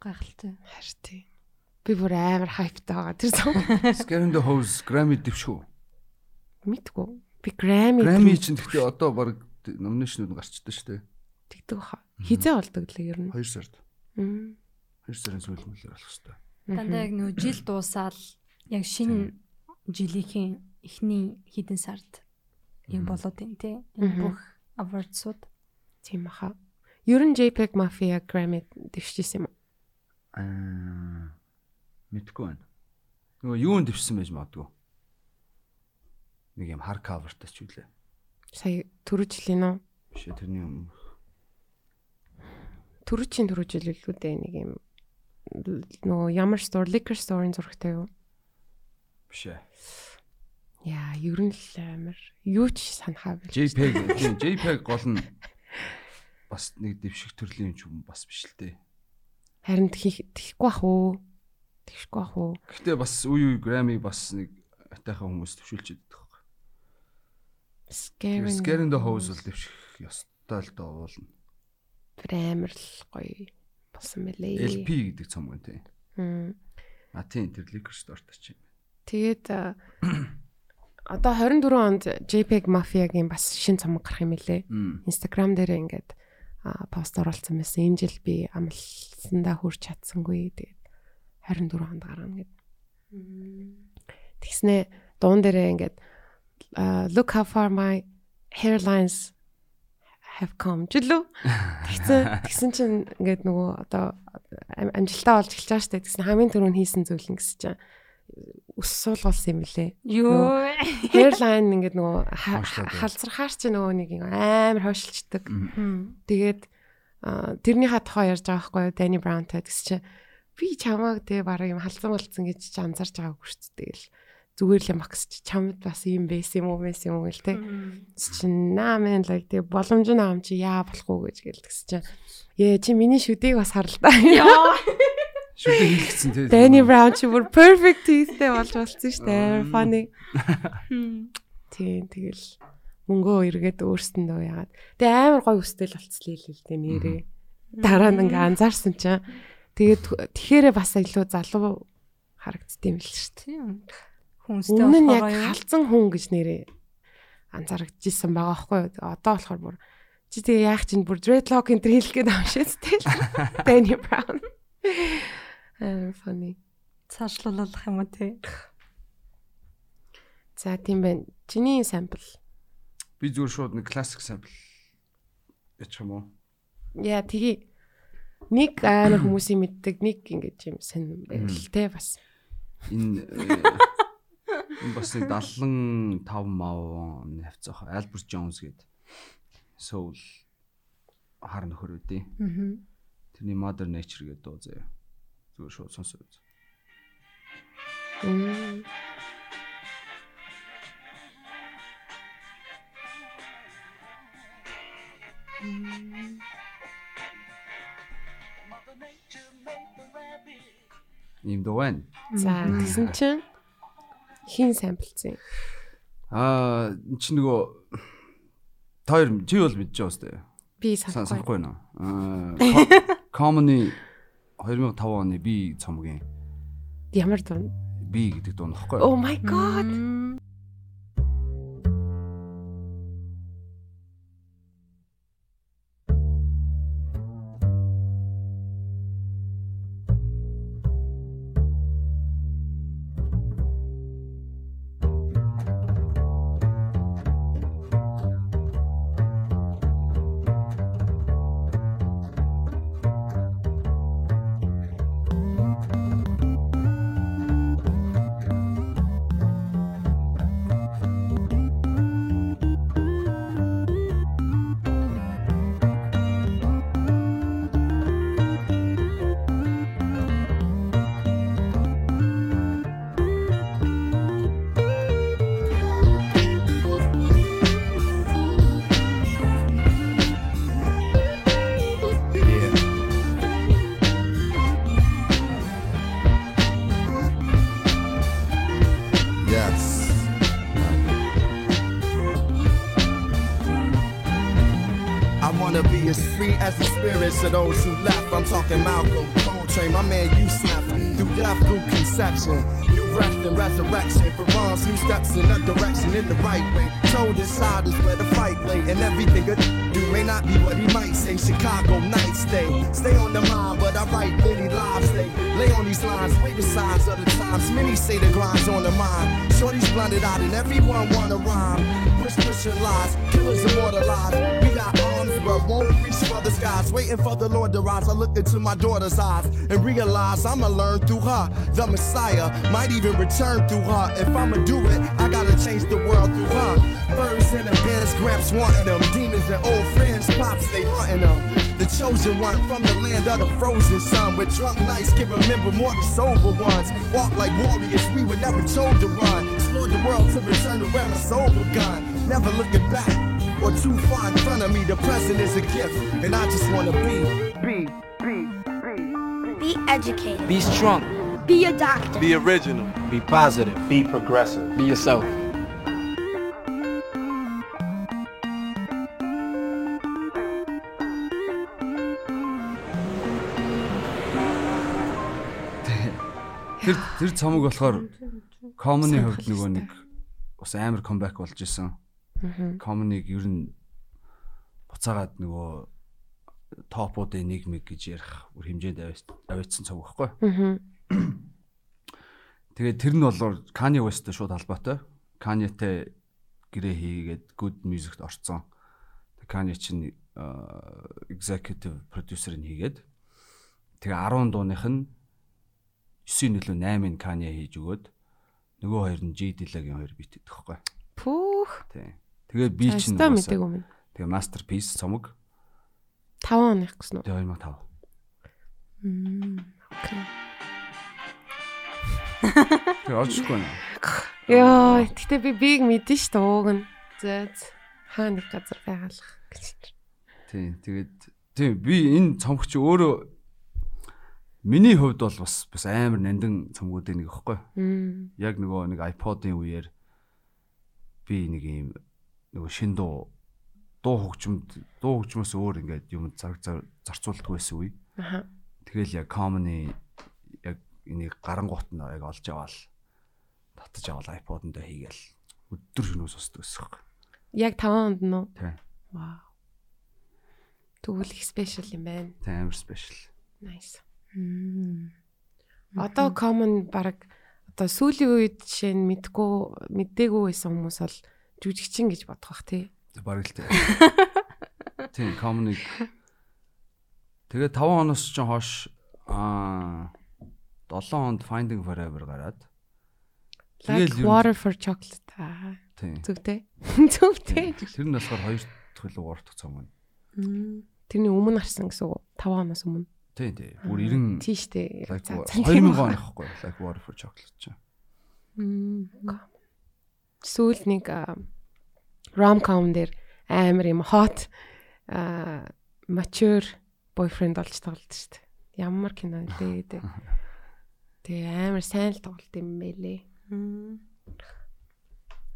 Гайхалтай. Харин. Би бүр амар хайптай байгаа тэр зам. Scaring the Hose Grammy дэвшгүй. Мэдгүй. Би Grammy Grammy чинь гэхдээ одоо баг номинашнууд гарчдаг шүү дээ. тэгдэг хаа. Хизээ болдог л ер нь. 2 сард. Мм. 2 сарын сүүл мөлөөр болох шүү Дандаа яг нөө жил дуусаал яг шинэ жилийнхэн эхний хідэн сард юм болоод байна те. Энэ бүх awards-ууд. Тийм баха. Ер нь JPEG Mafia Grammy дэвшижсэн юм. уу? Аа. Мэдгүй байна. Нөгөө юунд дэвшсэн байж магадгүй. Нэг юм hard coverтай ч үлээ. Сая түрүү жилийн нөө Биш ээ тэрний өмнө. түрүүчийн түрүү жил илүү дээ нэг юм нөгөө ямар store liquor store-ын зурагтай юу? Биш ээ. Яа, ер нь л амар юу ч санахаа бил. JPEG тийм JPEG гол нь бас нэг дэвших төрлийн юм бас биш л дээ. Харин тэхгүй ах уу? Тэхгүй ах уу? Гэхдээ бас үе үе Grammy бас нэг атайхан хүмүүс төвшүүлж идэх байхгүй. Scaring. Scaring the Hose бол дэвших ёстой л доо уулна. Тэр амар л гоё болсон мэлээ. LP гэдэг цом гэн тий. Мм. А тийм тэр liquor store-тай ч юм. Тэгээд одоо 24 онд JPEG Mafia-гийн бас шин цомог гарах юм лээ. Instagram дээр ингээд пост оруулсан байсан. Энэ жил би амлсандаа хүрч чадсангүй. Тэгээд 24 онд гаргана гэд. Тэгснэ дуун дээрээ ингээд look how far my hairlines have come жилүү. Тэгсэн тэгсэн чинь ингээд нөгөө одоо ам- амжилтаа олж эхэлж байгаа штэ. Тэгсэн хамгийн түрүүнд хийсэн зүйл нь гэсэн чинь ус суулгуулсан юм лээ. Юу. Hairline ингээд нөгөө халзрахаар чи нөгөө нэг юм амар хойшилчдаг. Тэгээд тэрнийхээ тухай ярьж байгаа байхгүй юу Danny Brown-тай тэгс чи би чамааг тэгээ бараг юм халзан болцсон гэж чи анзарч байгаагүй шүү дээ. Тэгэл зүгээр л юм акс чи чамд бас юм байсан юм уу байсан юм уу гэл. Тэгс чи наа мен лайк тэгээ боломж нь аам чи яа болохгүй гэж гэл тэгс чи Ээ чи миний шүдийг бас харлаа. Шүлэг хийлгэсэн тий. Danny Brown чи бүр perfect teethтэй болж болсон шүү дээ. Funny. Тийм тэгэл мөнгөө эргээд өөрсөндөө яагаад. Тэгээ амар гоё өстэй л болцлээ л л дээ нэрээ. Дараа нь ингээ анзаарсан чинь тэгээд тэгэхээр бас илүү залуу харагддсан юм л шүү дээ. Тийм. Хүнстэй Өмнө нь яг болохоор халзан хүн гэж нэрээ анзаарчихсан байгаа байхгүй юу. Одоо болохоор бүр чи тэгээ яах чинь бүр dreadlock энэ төр хэлэх гээд байгаа шүү дээ. Danny Brown. Аа funny. цаашлуулах юм уу те. За тийм байна. Чиний сампл. Би зүгээр шууд нэг классик сампл ячих юм уу? Яа тгий. Нэг амар хүмүүсийн мэддэг нэг ингэж юм сэн байл те бас. Энэ э, энэ бас нэг 75 мав оны хавцах Albert Jones гээд Soul хар нөхөр үдээ. Аа. Тэрний Mother Nature гэдэг дуу заяа. Зүгээр шууд сонсоо үз. Ийм дуу байна. За тэгсэн чинь хин самплцсан. Аа энэ чи нөгөө тоор чи бол мэдэж байгаа үстэй. Би Сан- санахгүй. Санахгүй нөө. Аа Comedy 2005 оны би цомгийн Ямар дуу? би гэдэг дуу нөхгүй. Oh my god. Look into my daughter's eyes and realize I'ma learn through her. The Messiah might even return through her. If I'ma do it, I gotta change the world through her. Birds in the beds, gramps wanting them. Demons and old friends, pops, they hunting them. The chosen one from the land of the frozen sun. With drunk nights can remember more than sober ones. Walk like warriors, we were never told to run. Explore the world to return to where my soul begun. Never looking back or too far in front of me. The present is a gift, and I just wanna be. Be, be, educated. Be strong. Be a doctor. Be original. Be positive. Be progressive. Be yourself. Тэр тэр цомог болохоор Common-ы хувьд нөгөө нэг бас амар comeback болж исэн. Common-ыг ер нь буцаагаад нөгөө топуудын нэг мэг гэж ярих үр хэмжээнд аваадсан цог байхгүй. Тэгээд тэр нь болохоор Kanye West-тэй шууд холбоотой. Kanye-тэй гэрээ хийгээд good music-т орцсон. Kanye чинь executive producer-ыг хийгээд тэгээ 10 дууных нь 9 нөлөө 8-ыг Kanye хийж өгөөд нөгөө хоёр нь J Dilla-гийн хоёр бит идэх байхгүй. Пүүх. Тий. Тэгээд би чинь. Тэгээ masterpiece цомог 5 оных гэсэн үү? тэгээ 2005. Окей. Тэгээ олжгүй нэ. Йоо, гэтээ би биг мэдэн ш тууг нь. Зөөц. Хаа нэг газар байгалах гэж. Тий. Тэгээд тий би энэ цомог чи өөрөө миний хувьд бол бас бас амар нандин цомгуудын нэг ихгүй. Мм. Яг нөгөө нэг iPod-ын үеэр би нэг юм нөгөө шин дуу дуу хөгжмөд дуу хөгжмөөс өөр ингээд юм зар зар- зарцуулдаг байсан үе. Аха. Тэгэл яг comedy яг энийг гарангуут нь яг олж аваал татаж аваал iPod-д хийгээл өдөр шөнөө сонсдог байсан юм. Яг 5 онд нь уу? Тийм. Вау. Тэгвэл их спешиал юм байна. Тийм амар спешиал. Nice. Одоо common баг одоо сүүлийн үед жишээ нь мэдгүй мэдээгүй байсан хүмүүс бол жүжигчин гэж бодох бах тий. Бараг л тийм. Тийм, comedy. Тэгээ 5 оноос ч хойш аа 7 онд Finding Forever гараад Like water for chocolate. Зүгтэй. Зүгтэй. Тэр нь болохоор 2 дахь илүү 3 дахь цом байна. Тэрний өмнө гарсан гэсэн үг. 5 оноос өмнө. Тийм тийм. Бүр 90 Тийм штэ. like За, 2000 он ахгүй like Water for Chocolate ч. Сүүл нэг ромком дээр амар юм hot а mature boyfriend болж тоглолт штэ. Ямар кино вэ дээ. Тэгээ амар сайн л тоглолт юм байлээ.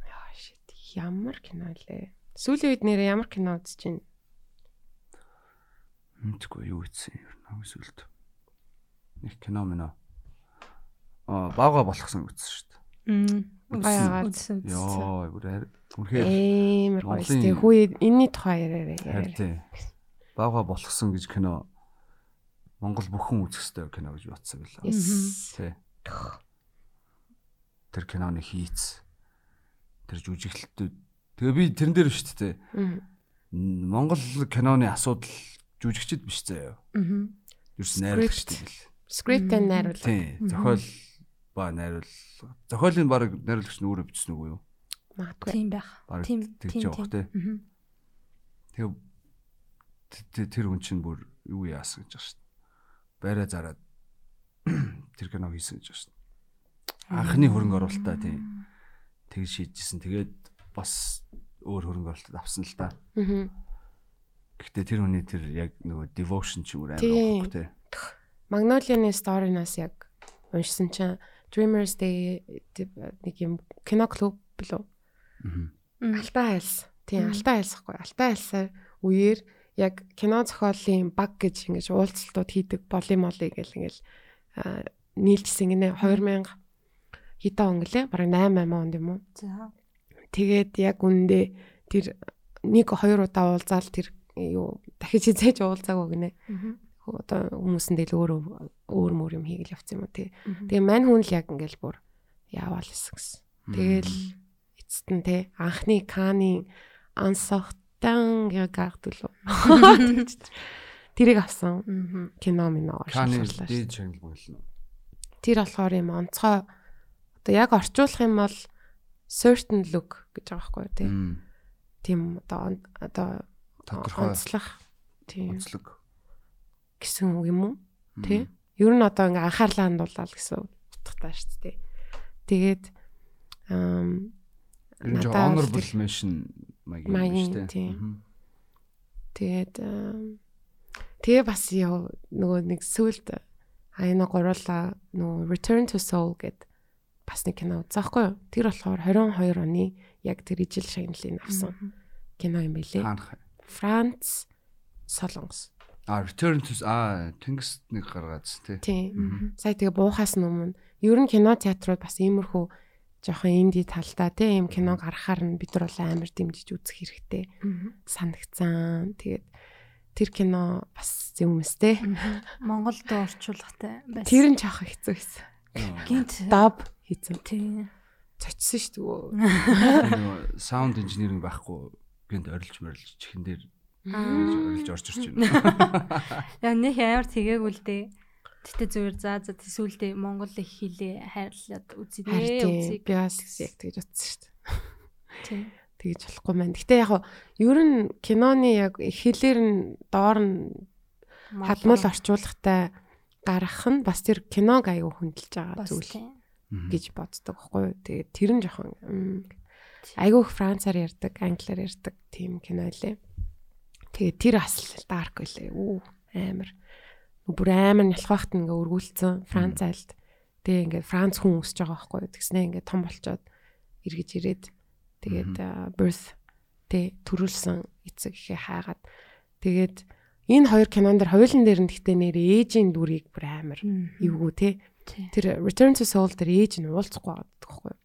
Яа shit. Ямар кино лээ. Сүүлийн үед нэрээ ямар кино үзэж байна? Мэдгүй юу ийдсэн юм нэг сүлд. Нэг кино мэнэ. Аа бага болгосон үзсэн шүү дээ. Мм. Баяагаад. Үзсэн. үзсэн. Йоо, бүр үнэхээр Амар гоё штэ. Хүү энэний тухай яриараа. тийм. Бага болгосон гэж кино Монгол бүхэн үзэх ёстой кино гэж бодсон байлаа. Тий. Тэр киноны хийц. Тэр жүжиглэлтүүд. Тэгээ би тэрэн дээр биш тээ. Монгол киноны асуудал жүжигчд биш заяа. Мгм. Юус найруулагчд л. And найруулга. Тий. Зохиол ба найруул. Зохиолын баг найруулагч нь өөрөө бичсэн үгүй юу? Магадгүй. Тийм байх. Тийм. тийм, тийм. Тэгээ тэр хүн чинь бүр юу яасан гэж байна шүү дээ. Байраа зараад тэр кино хийсэн гэж байна шүү дээ. Анхны хөрөнгө оруулалтаа тийм. Тэгж шийдчихсэн. Тэгээд бас өөр хөрөнгө оруулалт авсан л та. Мгм. Гэхдээ тэр хүний тэр яг нөгөө devotion ч юм уу амар тий. Magnolia-ны story-наас яг уншсан чинь Dreamers Day нэг юм кино клуб билүү? Мгм. Алтан айлс. Тийм, алтан айлсахгүй. Алтан айлсаар үеэр яг кино зохиолын баг гэж ингэж уулзалтууд хийдэг боли моли гэл ингээл нийлжсэн гинэ 2000 хитэ он гэлээ бараг 8 8 онд юм уу? За. Тэгээд яг үндэ тэр нэг хоёр удаа уулзаал тэр юу дахиж хизээж уулзаагүй гинэ. Одоо хүмүүсэндээ л өөр өөр мөр юм хийгээл явцсан юм уу тий. Тэгээ мань хүн л яг ингээл бүр яавал гэсэн. Тэгэл эцэст нь те анхны каны ансахтан гэгдэл. Тэрийг авсан кино минь Каны оршууллаа. Тэр болохоор юм онцгой одоо яг орчуулах юм бол certain look гэж байгаа байхгүй тий. Тийм одоо одоо онцлох тийм онцлог. гэсэн үг юм уу? Тий. Ер нь одоо ингээ анхаарлаа хандуулаад гэсэн утгатай шүү дээ. Тэгээд ам Тэр нь honorable mention маягийн Маягийн, биш үү? тийм. Мгм. Тэгээд ам, тэгээ бас яа нөгөө нэг сүлд аяна гуруула нөгөө Return to Soul гэд бас нэг кино үзээхгүй юу? Тэр болохоор 22 оны яг тэр ижил шагналыг авсан кино юм. Хаанах. Франц Солонгос. А return to а тэнгис нэг гаргаадс тий. Тийм. Сая тэгээ буухаас өмнө ер нь кино театрууд бас иймэрхүү жоохон инди талдаа тийм кино гаргахаар нь бид нар бол амар дэмжиж үзэх хэрэгтэй санагцсан. Тэгээд тэр кино бас юм өстэй. Монголд орчуулгатай байсан. Тэр нь жоох хэцүү байсан. гинт Даб хийсэн. тийм. Цочсон шүү Нөгөө саунд инженеринг байхгүй гэнт орилж морилж чихэн дээр дээ. орилж орж ирж байна. Яа нэг амар тэгээгүй л дээ. Гэтэ зүгээр за за төсөөлдөө Монгол их хилээ хайрлаад үзье Үзье. би бас яг тэгж утсан шүү дээ. Тийм. Тэгж болохгүй маань. Гэтэ яг ер нь киноны яг хэлээр нь доор нь хадмал орчуулгатай гарах нь бас тэр киног аягүй хөндлөж байгаа зүйл гэж боддог байхгүй юу. Тэгээд тэр нь жоохон м, айгүй их францаар ярьдаг, англиар ярьдаг тийм кино лээ. Тэгээд тэр асал дарк байлээ. Үу амар. Бүр амар нялхахт ингээ өргүүлсэн Франц айлд. Тэгээ ингээ Франц хүн өсөж байгаа байхгүй юу. Тэгснээ ингээ том болчоод эргэж ирээд тэгээд birth Тэ төрүүлсэн эцэг ихээ хаагаад тэгээд энэ хоёр кинон дэр хоёулын дээр нь гэхдээ нэр ээжийн дүрийг бүр амар эвгүй те. Тэр Return to Soul дээр ээж нь уулзахгүй байдаг байхгүй юу?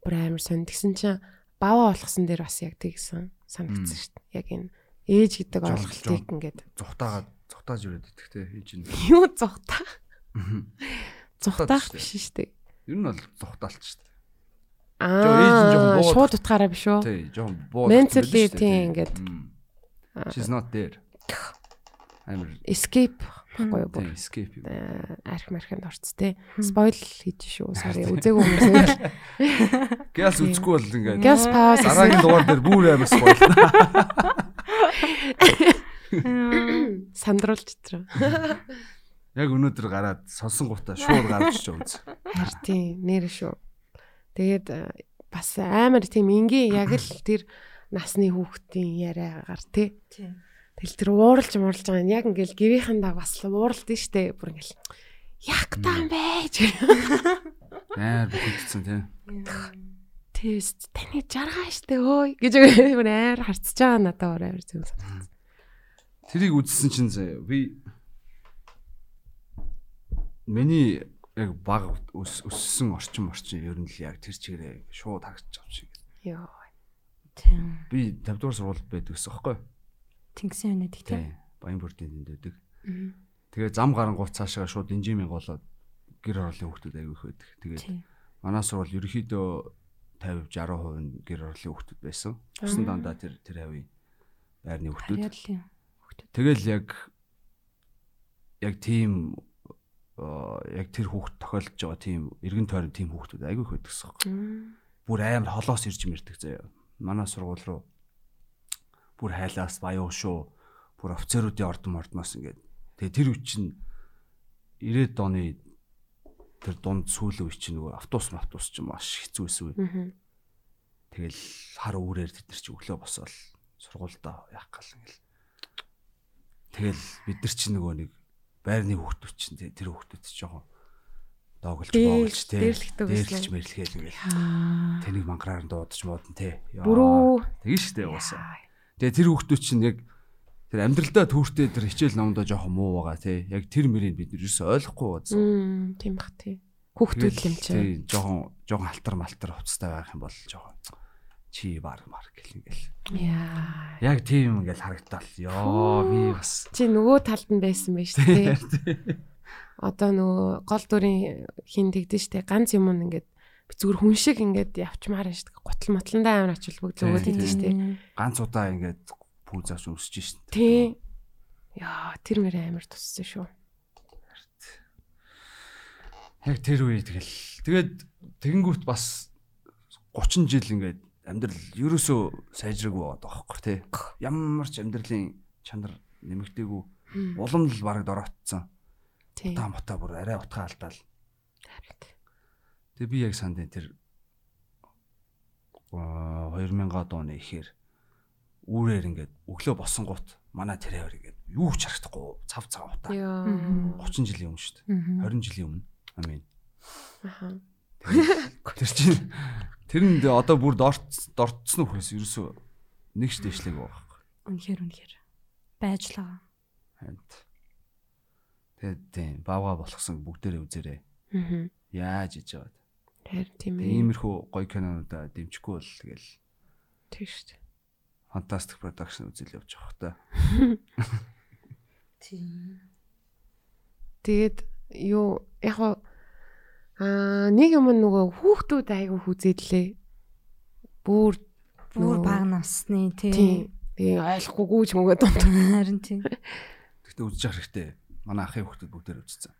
Бүр амар сонь. Тэгсэн чинь баваа болгосон дээр бас яг тэгсэн санагдсан шүү дээ. Яг энэ ээж гэдэг ойлголтыг ингээд Зүхтаагаад зүхтааж ирээд идэх те ээж нь. юу шүү дээ. биш шүү дээ. Ер нь бол зүхтаалч шүү дээ. Аа шууд утгаараа биш үү? Тий, жоохон боо. Mentally тийм ингээд She's not there. Амар escape байхгүй юу? escape э, арх мархинд орц те. Spoil хийж шүү. Sorry үзээгүй хүмүүс. Гяс тий. үзэхгүй бол ингээд Gas pause. дараагийн дугаар дээр бүр амар spoil. Сандруулж тэр. Яг өнөөдөр гараад сонсон гутаа шууд гарч чиж үз. Харин тийм нэр шүү. Тэгээд э, бас амар тийм ингийн яг л тэр насны хүүхдийн яриагаар тий. Тий. Тэгэл тэр ууралж мууралж байгаа нь яг ингээл гэрийнхэндээ бас ууралд нь штэ бүр ингээл яг таам байж. Амар бүтцсэн тий. Тест таны жаргаа штэ өөй гэж бүр амар харцж байгаа надад өөр амар зүг. Тэрийг үзсэн чинь заяа би миний яг баг өс- өссөн орчин орчин ер нь л яг тэр чигээрээ шууд харагдаж авч шиг. Йоо. Тий. Би 50 дугаар сургуульд байдаг гэсэн юу? Тэнгисийн өнөд их тий. Тий. Баянбүрдийн дэнд байдаг. Тэгээ зам гарангуут цаашаа шууд инжимийн голоод гэр ороолын хүүхдүүд аягүй их байдаг. Тэгээд манай сургууль ерөөхдөө 50 60% нь гэр ороолын хүүхдүүд байсан. Тусан дандаа тэр тэр хавийн байрны хүүхдүүд. Тэгэл яг яг тийм яг тэр хүүхд тохиолдож байгаа тийм эргэн тойрон тийм хүүхдүүд аягүй их байдаг гэсэн. Бүр амар холоос ирж мэрдэг заяа. Манай сургууль руу бүр хайлаас баяу шүү. Бүр офицеруудын ордон мордноос ингээд. Тэгээ тэр үе чинь 90-ад оны тэр дунд сүүлийн үе чинь нөгөө автобус автобус чинь маш хэцүү байсан үе. Тэгэл хар үүрээр тэд нар чи өглөө босоод сургуультай яах гал ингээл. Тэгэл бид нар чи нөгөө нэг байрны хүүхдүүд чинь тэ- тэр хүүхдүүд чи жоохон доголж боолж байсан. дээрлэж мэрлэхэл ингээл. Тэнийг мангараар дуудаж тэ. Яа. Бүрүү. Тэгэн штэ уусаа. Тэгээ тэр хүүхдүүд чинь яг тэр амьдралдаа түүртэй тэр хичээл номдоо жоохон муу байгаа тий. Яг тэр мөрийг бид нар ерөөсөй ойлгохгүй байсан. Тийм бах тий. Хүүхдүүд юм чи. Тий, жоохон жоохон халтар малтар хувцастай байх юм бол жоохон чи баг марк гэл ингээл. Яа. Яг тийм ингээл харагдтал. Йоо би бас Чи нөгөө талд нь байсан байж тий. Одоо нөгөө гол дүрийн хин тэгдэж штэ ганц юм нь ингээд зүгээр хүн шиг ингээд явчмаар штэ гутал мотлондоо амар очил бүгд өгөөд Тий. идэв штэ. ганц удаа ингээд пүүзааш өмсөж шин. Тий. Яа тэр мөр амар туссан шүү. Яг тэр үе тэгэл. Тэгээд тэгэнгүүт бас 30 жил ингээд амьдрал ерөөсөө сайжраагүй байгаа даахгүй тий. Ямар ч амьдралын чанар нэмэгдээгүй. Улам л бараг дороотсон. Тий. Та мота бүр арай утгаа алдаал. Тэгээ би яг санд тэр аа 2000-ад оны ихээр үүрээр ингээд өглөө босон гут манай тэрээр ингээд юу ч харагдахгүй цав цав утаа. Яа. 30 жилийн өмнө шүү дээ. 20 жилийн өмнө. Амин. Аха. Тэр чинь тэрэнд одоо бүр дорт дортсон нөхрөөс ерөөсөө нэг ч дэвшлэг байхгүй. Үнэхээр үнэхээр байж л байгаа. Хант. Тэгээд тийм бавга болгосон бүгдээрээ үзээрэй. Аа. Яаж иж яваад. Тэр тийм ээ. Иймэрхүү гоё кинонуудаа дэмжихгүй бол тэгэл Тийм штэ. фантастик продакшн үзэл явж байгаа хта. Тийм. Тэгээд юу яг аа нэг юм нөгөө хүүхдүүд айгүй хүзээлээ. Бүр Бүр баг насны тий. Тэгээ ойлгохгүйгүй ч мөгөө дунд. Харин тий. Гэхдээ үзэж явах хэрэгтэй. Манай ахын хүүхдүүд бүгдээр үзсэн.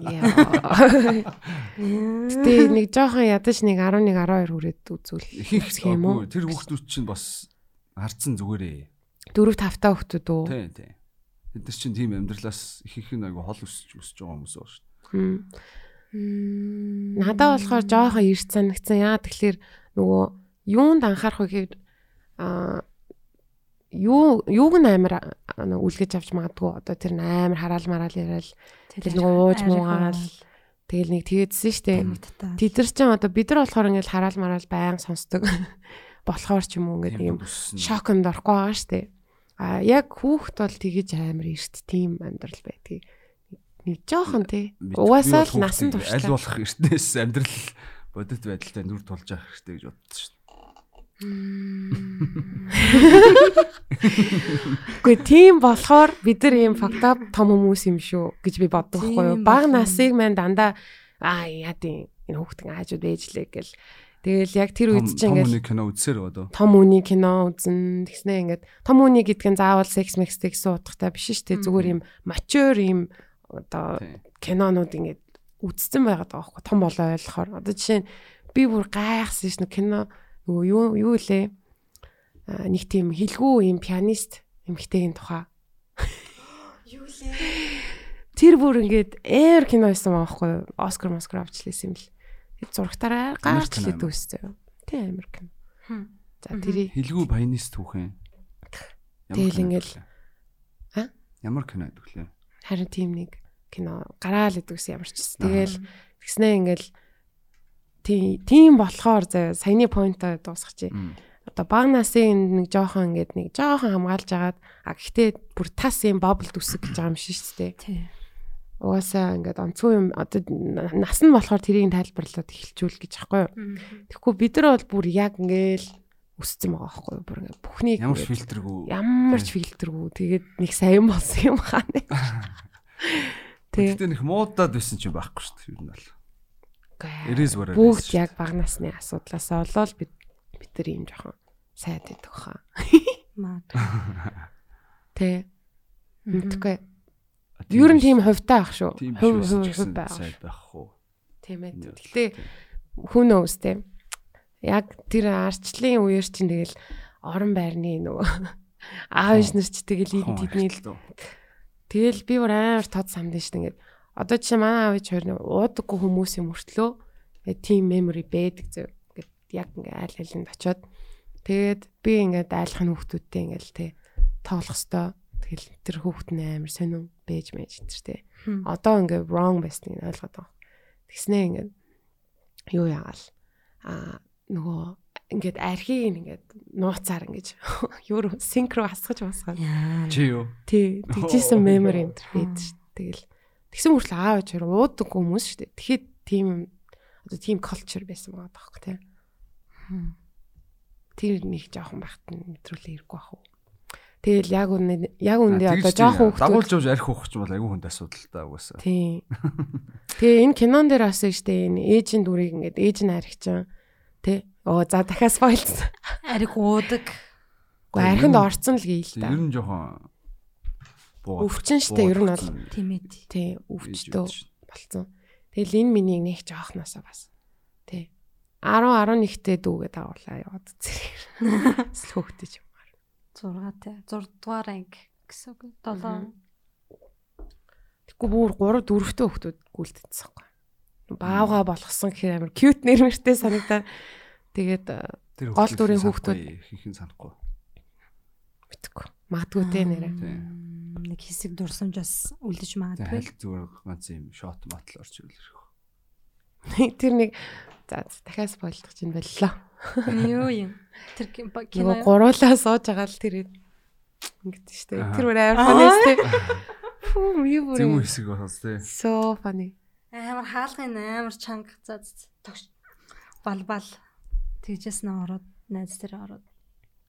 Яа. Гэтэ нэг жоохон ядаж нэг 11 12 хүрээд үзүүл. Ихэнх Үзэх юм уу? тэр хүүхдүүд чинь бас харцсан зүгээрээ. 4 5 та хүүхдүүд үү? Тий, тий. Бид нар чинь тийм амьдралаас ихэнх нь айгу хол өсөж өсөж байгаа хүмүүс байна шүү дээ. Хм. Надад болохоор жоохон эрт санагдсан. Яа тэгэхээр нөгөө юунд анхаарах вэ гэхээр аа юу юуг нь амар үлгэж авч магадгүй одоо тэр нь амар хараал мараал яриад тэр нөгөө ууж муугаал тэгэл нэг тэгээдсэн штэ. Тэд нар ч одоо бид нар болохоор ингээл хараал мараал баян сонсдог. болохоор ч юм уу ингээд юм шоконд орохгүй байгаа штэ. А яг хүүхэд бол тэгэж амар эрт тийм амьдрал байдгийг нэг жоохон тий. Угаасаа л насан туршлаа. аль болох эртнээс амьдрал бодит байдалтай нүр тулж явах хэрэгтэй гэж бодсон шүү Үгүй тийм болохоор бид нар ийм up том хүмүүс юм шүү гэж би боддог байхгүй юу. Баг байна. насыг маань дандаа аа яа тийм энэ хүүхдийн аажууд ээжлээ гэл. Тэгэл яг тэр үед дээ. чинь Том ингээл хүний кино үзсээр одоо. том үний кино үзэн тэгснэ ингээд том үний гэдэг нь заавал секс мекстэй гэсэн утгатай биш шүү дээ. Зүгээр юм mature юм одоо кинонууд ингээд үзсэн байгаад байгаа байхгүй том болоо ойлгохоор. Одоо жишээ нь би бүр гайхсан ш нь кино нөгөө юу юу лээ нэг тийм хилгүү юм пианист эмэгтэйгийн тухай. Юу лээ? Тэр бүр ингээд эйр кино байсан байгаа байхгүй? Оскар Москар авч лээсэн юм л. Тэр зурагтаараа гарч Америкэн лээд аймаг. үстэй. Тийм Америк. Хм. За тэрий Хилгүү баянист түүхэн. Тэгэл А? Ямар кино гэдэг лээ. харин тийм нэг кино гараал идэгсэн ямар ч гэсэн. Тэгэл тэгснээ ингээл тийм тийм болохоор заа саяны поинтоо дуусгачих. Одоо баг насын нэг жоохон ингээд нэг жоохон хамгаалж агаад а гэхдээ бүр тас юм бабл үсэг гэж байгаа юм шиг шүү дээ. Тий. Угаасаа ингээд онцгой юм одоо нас нь болохоор тэрийг тайлбарлаад эхэлжүүл гэж аахгүй юу. Тэгэхгүй бид нар бол бүр яг ингээл өссөн байгаа байхгүй юу. Бүр ингээд бүхнийг Ямар ч фильтргүй. ямар ч фильтргүй тэгээд нэг сайн болсон юм хаана. Тэг. Тэгтээ нэг муудаад байсан ч юм байхгүй шүү дээ. Юу нь бол. It is Бүгд яг баг насны асуудлаасаа болоод бид бид нар юм жоохон сайд байдаг хаа. Маа. Тэ. Мэдгүй. Ер нь тийм хувьтай ах шүү. Тийм Хувь хувь байх. сайд байх уу. Тийм ээ. Гэтэ хүн өөстэй. Яг тэр арчлын үеэр чинь тэгэл орон байрны нөгөө аав ээж нар ч тэгэл Хон тэдний ахилтуу. Тэгэл би бүр амар тод самдэн шүү дээ ингээд. Одоо жишээ манай аав ээж хоёр нэг уудаггүй хүмүүсийн мөртлөө team memory байдаг зөв. Ингээд яг ингээд айл айланд очиод тэгээд би ингээд айлхын хүүхдүүдтэй ингээд те тоглох хэвээр тэгэл тэр хүүхд нь амар сонин бэж мэж энэ тэ. Хм. Одоо ингээд wrong байсныг нь ойлгоод байгаа. Тэгснээ ингээд юу яагаал а нөгөө ингээд архийг ингээд нууцаар ингээд юу руу синкро хасгаж басгаад Яа. Чи юу? Тий, тэгжсэн memory байдаг шүү. дээ. Тэгэл тэгсэн мөртлөө аав ээж хоёр уудаг хүмүүс шүү дээ. Тэгэхэд тийм одоо тийм culture байсан байгаа байхгүй тий. Тэр нэг жоохон багт нь мэдрүүлээ ирэхгүй бах уу. Тэгэл яг үнэ яг үндэ одоо жоохон дагуулж хүмүүс явж арх ухч бол айгүй хүнд асуудал та угаасаа. тий. Тэгээ энэ кинон дээр бас шүү дээ энэ ээжийн дүрийг ингээд ээж нь архичин тий. Оо за дахиад спойлц. Ариг уудаг. Архинд орцсон л гээ л Ер та. нь жоохон. Өвчин штэ ер нь бол Тийм ээ. тий өвчтөө болцсон. Тэгэл энэ миний нэг жоохносоо бас. Тий. 10 11-тэй дүүгээ дагуулаа яваад зэрэг. Эсвэл хөөхтэй ч юм. 6 тий. 6 дугаар анги гэсэн үг. 7. Тэгэхгүй бүр 3 4-тэй хөөхтүүд гүйлтдсэн байхгүй. Баавга болгосон гэхээр амар cute нэрмэртэй санагдаад тэгээд э, Гол дүрийн хүүхдүүд. ихэнх нь санахгүй. мэдгүй. Магадгүй те нэрэ. Тийм. Нэг хэсэг дурсамжаас үлдэж магадгүй. хальт зүгээр ганц юм шот матл орч ирлэх. Тэр нэг за за, дахиад спойлдох чинь боллоо. Юу юм? Тэр кино гуруулаа сууж байгаа л тэр ингэдэж штэ. Тэр бүр амар фанэстэй. Фүү юу Зэм бүр. хэсэг болохоос тий. So funny. амар хаалгын амар чанга заз тогш балбал тэгжээс нэ ороод найз дээр ороод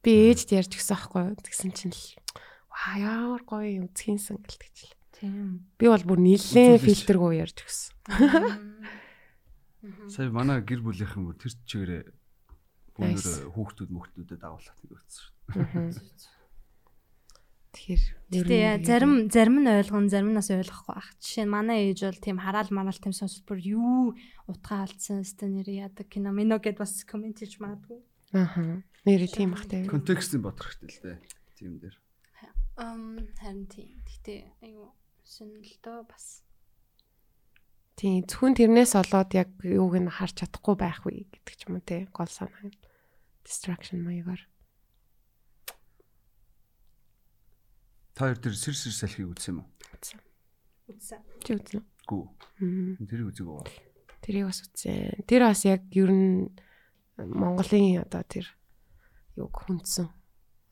Би ээжд ярьж гисэн аахгүй? Тэгсэн чинь л ваа ямар гоё үзхийнсэн гэлтэж л. тийм Би бол бүр нилээн фильтргүй ярьж гисэн. Сая манай гэр бүлийнхэн бүр тэр чигээрээ бүгд хүүхдүүд мөхтүүдэд дагуулах гэж өгсөн шүү. Тэгэхээр яа, зарим зарим нь ойлгон зарим нас ойлгохгүй ах. Жишээ нь манай ээж бол тийм хараал мараал тийм сонсол бүр юу утгаа алдсан өстө нэр яадаг кино мино гэд бас комент хийж магадгүй. Аа. Нэрээ тийм бах те. Контекстыг бодох хэрэгтэй л дээ. Тийм дээр. Ам харин тийм. Гэтэ аюу сонирхолтой бас. Тийм зөвхөн тэрнээс олоод яг юуг нь харж чадахгүй байх вэ гэдэг ч юм уу те. Гол санаа. Distraction маягаар. Та хоёр тэр сэр сэр салхийг үзсэн юм уу? Үтсэн. Чи үзнэ. Гүү. Мм. Тэрийг үзег уу? Тэрийг бас үзсэн. Тэр бас яг ер нь Монголын одоо тэр юг хүндсэн.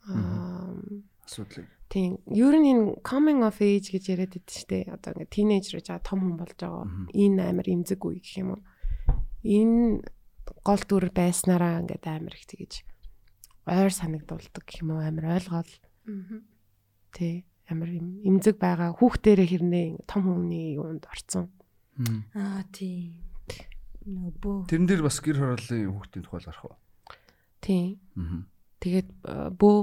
Аа Асуудлыг. тийм ер нь энэ coming of age гэж яриад байдаг шүү дээ. Одоо ингээд тинейжер гэж том хүн болж байгаа. Энэ амар имзэг үе гэх юм уу. Энэ гол дүр байснараа ингээд амар их тэгэж ойр санагдуулдаг гэх юм уу амар ойлгоол тий амар им- имзэг байгаа хүүхдэрээ хэрнээ том хүмүүний юунд орцсон. Аа тийм. Нөбөө. Тэрэн дээр бас гэр хорооллын хүүхдийн тухай гарах уу? Тий. Аа. Тэгээд э, бөө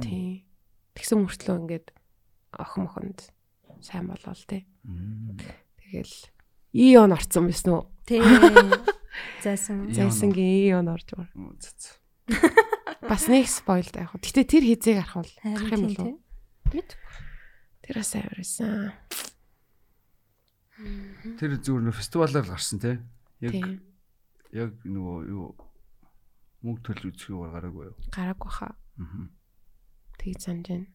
тий. Тэгсэн мөртлөө ингээд охин мохонд сайн болол тий. Тэгэл ион орцсон байсан уу? Тий. Зайсан. Зайсангийн ион орж байгаа. Бас нэг спойл таах. Гэтэ тэр хизээ гарах бол гарах юм болов уу? Мэд. Тэр бас авирсан. Тэр зүгээр нөө фестивалаар гарсан те. Яг яг нөгөө юу мөнгө төлж үзэх юу гараагүй юу? Гараагүй хаа. Аа. Тэг санаж байна.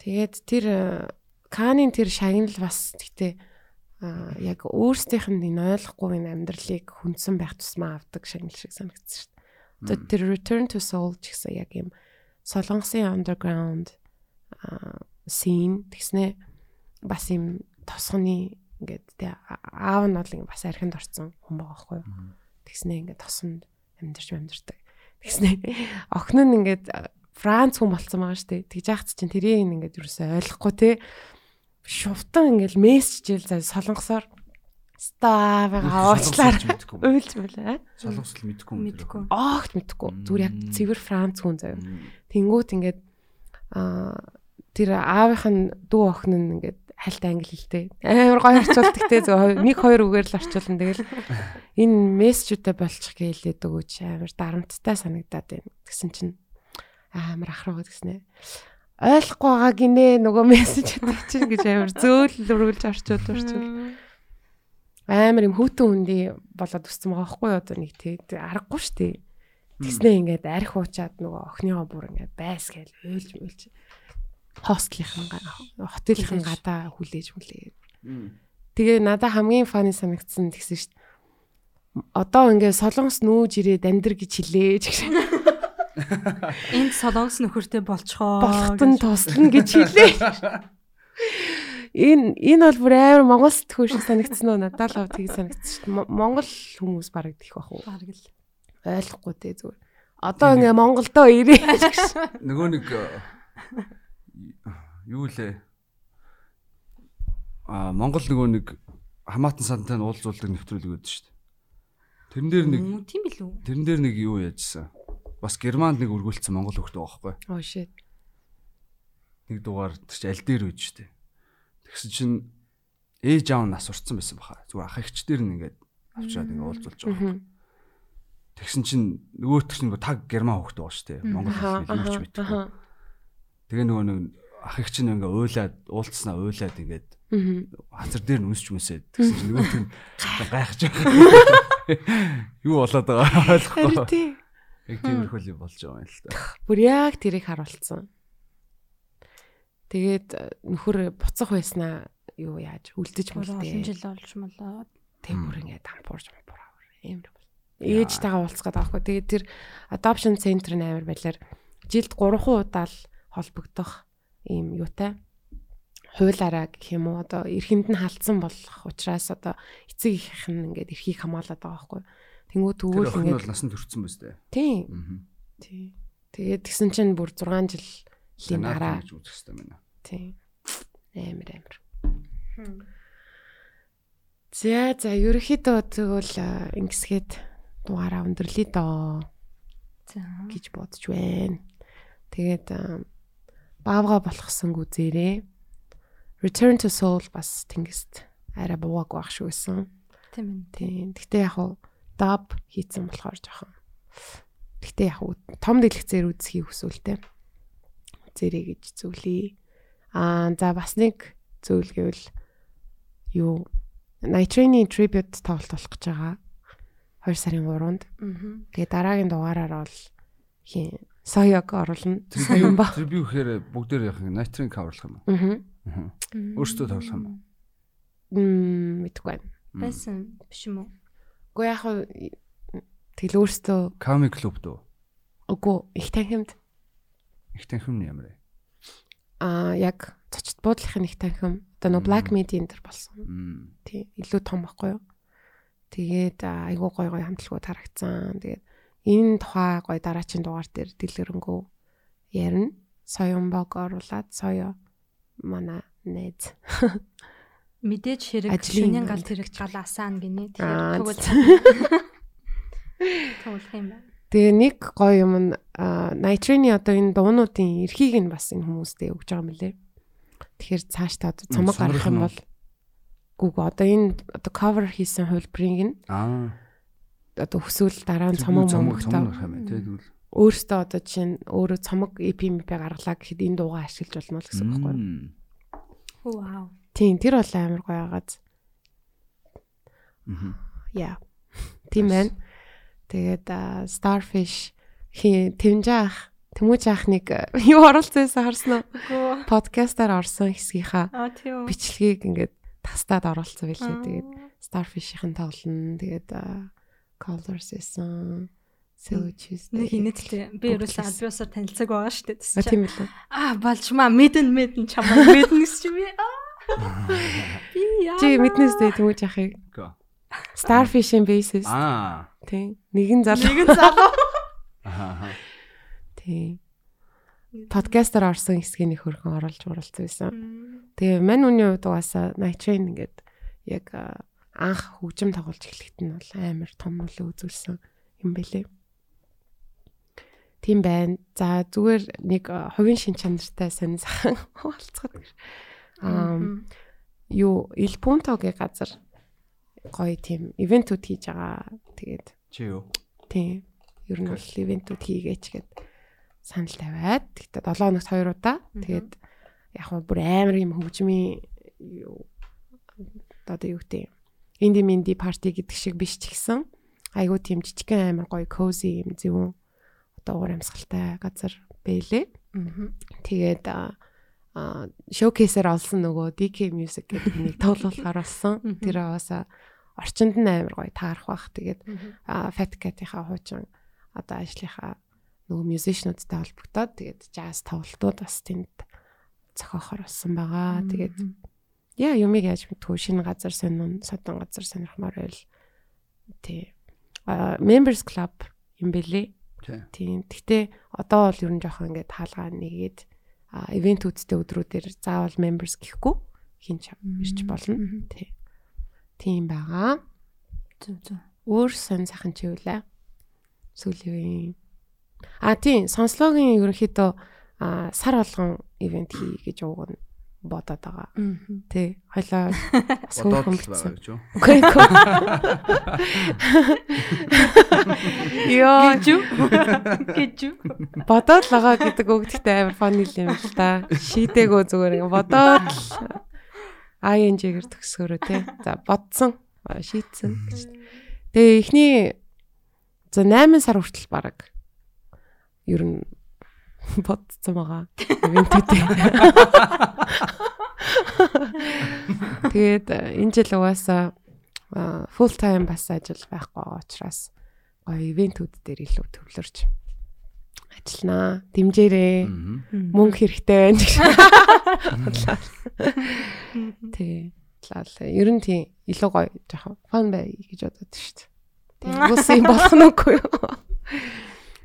Тэгээд тэр э, Канийн тэр шагнал бас гэтээ яг өөрсдийнх нь энэ ойлгохгүй энэ амьдралыг хүндсэн байх тусмаа авдаг шагнал шиг санагдсан тэр Return to Soul ч гэсэн яг юм Солонгосын underground scene тэгснэ бас юм тосгоны ингээд тэ аав нь бол ингээд бас архинд орсон хүн байгаа байхгүй юу. Тэгснэ ингээд тосонд амьдарч амьдардаг. Тэгснэ охин нь ингээд Франц хүн болцсон байгаа шүү дээ. Тэгж яахт чинь тэрийг ингээд юусаа ойлгохгүй те. Шувтан ингээд мессежэл за солонгосоор ставаа уучлаар мэдхгүй. уйлж байлаа. Солонгосл мэдхгүй юм. Мэдгүй. Огт мэдхгүй. Зүгээр яг цэвэр Франц хүн заяа. Тэнгүүт ингээд аа тэр аавынх нь дүү охин нь ингээд хальт англи хэлтэй. Амар гоё орчуулдаг те зөв нэг хоёр үгээр л орчуулна. Тэгэл энэ мессежүүдээ болчих гэлээд өгөөч амар дарамттай санагдаад байна. Тэгсэн чинь амар ахраа гэснэ. Ойлгохгүй байгаа гинэ нөгөө мессежүүд чинь гэж амар зөөл өргөлж орчуул орчуул. Амар юм хөтөн хүндий болоод өссөн байгаа байхгүй юу одоо нэг тий Тэг аргагүй штэ. Тэгснэ ингээд арх уучаад нөгөө охиныгоо бүр ингээд байс гээл өөлж мөлж хостелийнхэн хотелийнхэн гадаа хүлээж мүлээ. Тэгээ надад хамгийн фаны санагдсан тэгсэн шүү дээ. Одоо ингээд солонгос нүүж ирээд амьдр гэж хэлээ ч гэсэн Энд солонгос нөхөртэй болцохоо. болохтон туслана гэж хэлээ. Энэ энэ бол бүр амар монгол сэтгүүр шиг санагдсан уу надад л тийг санагдсан шүү дээ. Мо- Монгол хүмүүс бараг тийх бах уу? Бараг л. Ойлгохгүй дээ зүгээр. Одоо ингээ Монголдоо ирээ. Нөгөө нэг э, юу лээ? Аа Монгол нөгөө нэг хамаатан сантай нь уулзуулдаг нэвтрүүлэг өгдөө шүү дээ. Тэрэн дээр нэг Тийм билүү? тэрэн дээр нэг юу яажсан. Бас Германд нэг үргэлжлсэн монгол байгаа байхгүй. Oh shit. Нэг дугаар тэр чи аль дээр үйж штэ. Тэгсэн чинь ээж аав нь нас урцсан байсан баха. Зүгээр ах эгчдэр нь ингээд авчираад ингээд уулзуулж байгаа. Тэгсэн чинь нөгөөтөр чинь таг герман хөлтэй байгаа штэ. Монгол хэлийг юу ч мэдгүй. Тэгээ нөгөө нэг ах эгч нь ингээд уйлаад уулцснаа уйлаад ингээд хазар дээр нь үнсч үнсээд тэгсэн чинь нөгөөтөр нь гайхаж байгаа. Юу болоод байгаа ойлгохгүй. Яг тиймэрхүү юм болж байгаа юм л та. Бүр яг тэрийг харуулсан. Тэгээд э, нөхөр буцах байснаа юу яаж үлдэж Бүр олон мөлтэй. жил болж молоод. Тэг бүр ингээд дампуурж мампуураа амар бол. Ээжтэйгээ уулзгаад байгаа хгүй. Тэгээд тэр adoption center нь амар байлаар жилд 3 удаа л холбогдох ийм юутай хуулаараа гэх юм уу одоо эрхэнд нь халдсан болох учраас одоо эцэг их нь ингээд эрхийг хамгаалаад байгаа хгүй. Тэнгүү Тэр тэгвэл охин нь ингээд бол насанд хүрсэн биз дээ. тийм Аа. тий. Тэгээд тэгсэн чинь бүр 6 жилийн дараа гэж үзэх хэрэгтэй байна. тий. Амар амар. За за ерөөхдөө тэгвэл ингэсгээд дугаараа өндөрлөе доо За. гэж бодож байна. Тэгээд а, баавга болгосон гүзээрээ Return to Soul бас тэнгист арай буугааг байх шүү гэсэн. Тийм ээ. Тийм. Гэтэ яг хуу dub хийцэн болохоор жоохон. Гэтэ яг хуу том дэлгэцээр үзхийг хүсвэл зэрэг гэж зөвлөе. Аа за бас нэг зөвлөл гэвэл юу Night-Train-ийн tribute тоглолт болох гэж байгаа. 2 сарын 3-нд. Аа. Тэгээ дараагийн дугаараар бол хин Соёг оруулна. Соён ба. Трибью гэхээр бүгдээр яг найтрын каверлах юм. Аа. Аа. Өөртөө тоглох юм. Мм мэдгүй байна. Байсан биш юм уу? Уу яг Тэгэл өөртөө Comic Club дөө. үгүй их танхимд Их танхим нь ямар вэ? аа яг цочт буудлахын их танхим одоо нөө Black Media энэ төр болсон. Тий илүү том байхгүй юу. Тэгээд айгуу гой гой хамтлагууд харагдсан. Тэгээд энэ тухай гой дараачийн дугаар дээр дэлгэрэнгүй ярина. Соёнбог оруулаад соёо манай нээз. Мэдээж хэрэг шөнийн гал тэрэг галаасаан гинэ. Аа, Тэгэхээр тэгвэл туулах юм байна. Тэгээ нэг гоё юм нь аа, Nitrate-ийн одоо энэ дуунуудын эрхийг нь бас энэ хүмүүстээ өгж байгаа юм лээ. Тэгэхээр цааш та одоо цомог гарах юм бол гүг одоо энэ одоо cover хийсэн хөлбрийг нь Аа. одоо хүсвэл дараа нь цомог тэгвэл. өөртөө одоо жишээ нь өөрөө цомог EP MP гаргалаа гэхэд энэ дуугаа ашиглаж болно л гэсэн үг байхгүй юу? Мм. Вау. Тийм тэр бол амар гоё агааз. Мгм. Яа. Тийм байна. Тэгээд Starfish хий тэмжаах Тэмүүж ах нэг э, юу оролцсон харсан уу? Подкастаар орсон хэсгийнхаа бичлэгийг ингээд тастаад оруулсан байлээ. Тэгээд Starfish-ийн тоглоно. Тэгээд Colors исэн. Syllogism. Нэг хинэттэй. Би ерөөсөө альбиусаар танилцаг байгаа шүү дээ. А тийм үлээ. Аа болчмаа мэдэн мэдэн чамаа мэдэн гэж чи би. Би яа. Чи мэднэс дээ Тэмүүж ахыг. Га. Starfish-ийн basis. Аа. Тийм. Нэгэн залуу. Нэгэн залуу. Аа. Тийм. Подкастаар орсон хэсгийг нэг хөргөн оруулж уралцсан байсан. Тэгээ мань үний хувьд угаасаа Night Train ингээд яг анх хөгжим тоглож эхлэхэд нь бол амар том нөлөө үзүүлсэн юм бэлээ. Тийм байна. За зүгээр нэг хувийн шин чанартай сонь сайхан хуваалцахад аа юу Il Punto-гийн газар гоё тийм ивентүүд хийж байгаа. Тэгээд Чи юу? тийм ер нь бол ивентүүд хийгээч гэд санал тавиад. Тэгтээ 7 хоногт 2 удаа. Тэгээд яг хөө бүр амар юм хөгжмийн юу одоо юу гэдэг юм инди минди парти гэдэг шиг биш ч гэсэн айгуу тийм жижигхэн амар гоё cozy юм зөвүүн одоо уур амьсгалтай газар бэлээ тэгээд а шоукейсээр олсон нөгөө DK Music гэдэг нэг тоглуулгаар болсон. Тэр аваасаа орчинд нь амар гоё таарах бах. Тэгээд Fat Cat-ийнхаа хуучин одоо ажлынхаа нөгөө musician-уудтай холбогдоод тэгээд jazz тоглолтууд бас тэнд зохиохоор болсон байгаа. Тэгээд яа юмыг яаж мэдгүй шинэ газар сонин содон газар сонирхмаар байл. Тий. Members club юм бэлээ. Тий. Тийм. Гэхдээ одоо бол ер нь жоохон ингээд хаалгаа нэгээд ивент үүдтэй өдрүүдээр заавал members гэхгүй хинч ирч болно. Тий. Тийм байгаа. Зүг зүг. Өөр сонь сайхан чи үлээ. Сүүлийн. А тийм, сонслогийн ерөнхийдөө а сар болгон ивент хий гэж ууг нь бодоод байгаа. Тий. Хойлоо гэж юу? Үгүй ээ. Йоо, Гэж юу? Гэж юу? бодоод л байгаа гэдэг үг гэхдээ амар фаны юм л та. Шийдээгөө зүгээр бодоод л ING-гэр төгсгөрөө тий. За бодсон. Шийдсэн гэж. Тэгээ эхний за 8 сар хүртэл баг ер нь бодсон байгаа. Ивентүүдээ. Тэгээд э, энэ жил угаасаа full time бас ажил байхгүй байгаа учраас гоё ивентүүд дээр илүү төвлөрч ажилланаа. Дэмжээрээ. Мөнгө хэрэгтэй байна гэж. Тий. Лал ер нь тийм илүү гоё жоохон фан бай гэж бодод шүү дээ. Уус юм болох нь үгүй юу?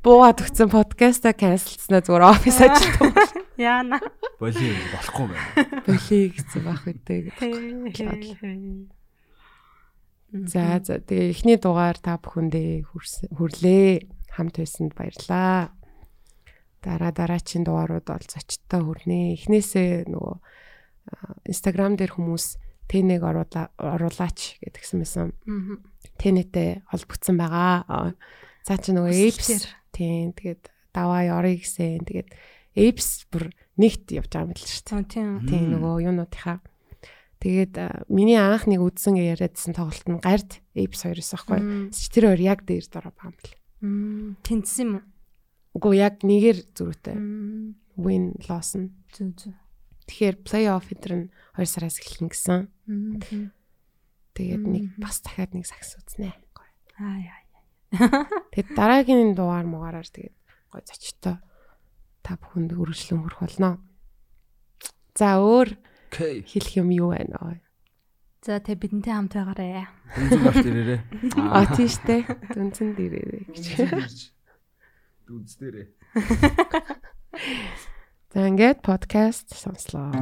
Буугаад өгсөн подкаста канселснаа зүгээр офис ажилтсан Яана. Боли болохгүй байна. болий гэсэн байх үедээ. За за тэгээ эхний дугаар та бүхэндээ хүрсэн- хүрлээ. Хамт байсанд баярлаа. Дараа дараачийн дугаарууд бол зочдтой хүрнэ. Эхнээсээ нөгөө Instagram дээр хүмүүс тэнэг оруулаа оруулаач гэдгсэн байсан. Тэнэтэй холбогдсон байгаа. Аа, Цаа чи нөгөө apps тийм тэгээд даваа орё гэсэн. Тэгээд apps бүр нэгт явж байгаа юм л шүү дээ. Тийм. Тийм нөгөө юунуудынхаа. Тэгээд миний анх нэг үдсэн яриадсан тоглолт нь гард apps хоёроос байхгүй. Тэр хоёр яг дээр байгаа юм бэл. Тэнцсэн юм уу? Үгүй яг нэгээр зүрхтэй. Win loss нь. Зүг зүг. Тэгэхээр play-off энэ нь 2 сараас эхэлнэ гэсэн. Тэгээд нэг бас дахиад нэг сагс үзнэ. Аа яа. Тэгээд дараагийн дугаар муугаараар тэгээд гой зочтой та бүхэнд үргэлжлэн хүрэх болно. За өөр хэлэх юм юу байна вэ? За тэг бидэнтэй хамт байгаарэ. Дүнзэн гарт ирээрээ. А тийштэй дүнцэн дээрээ гэж. Дүнз дээрээ. За ингээд подкаст сонслоо.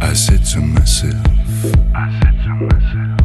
I said to myself, I said to myself,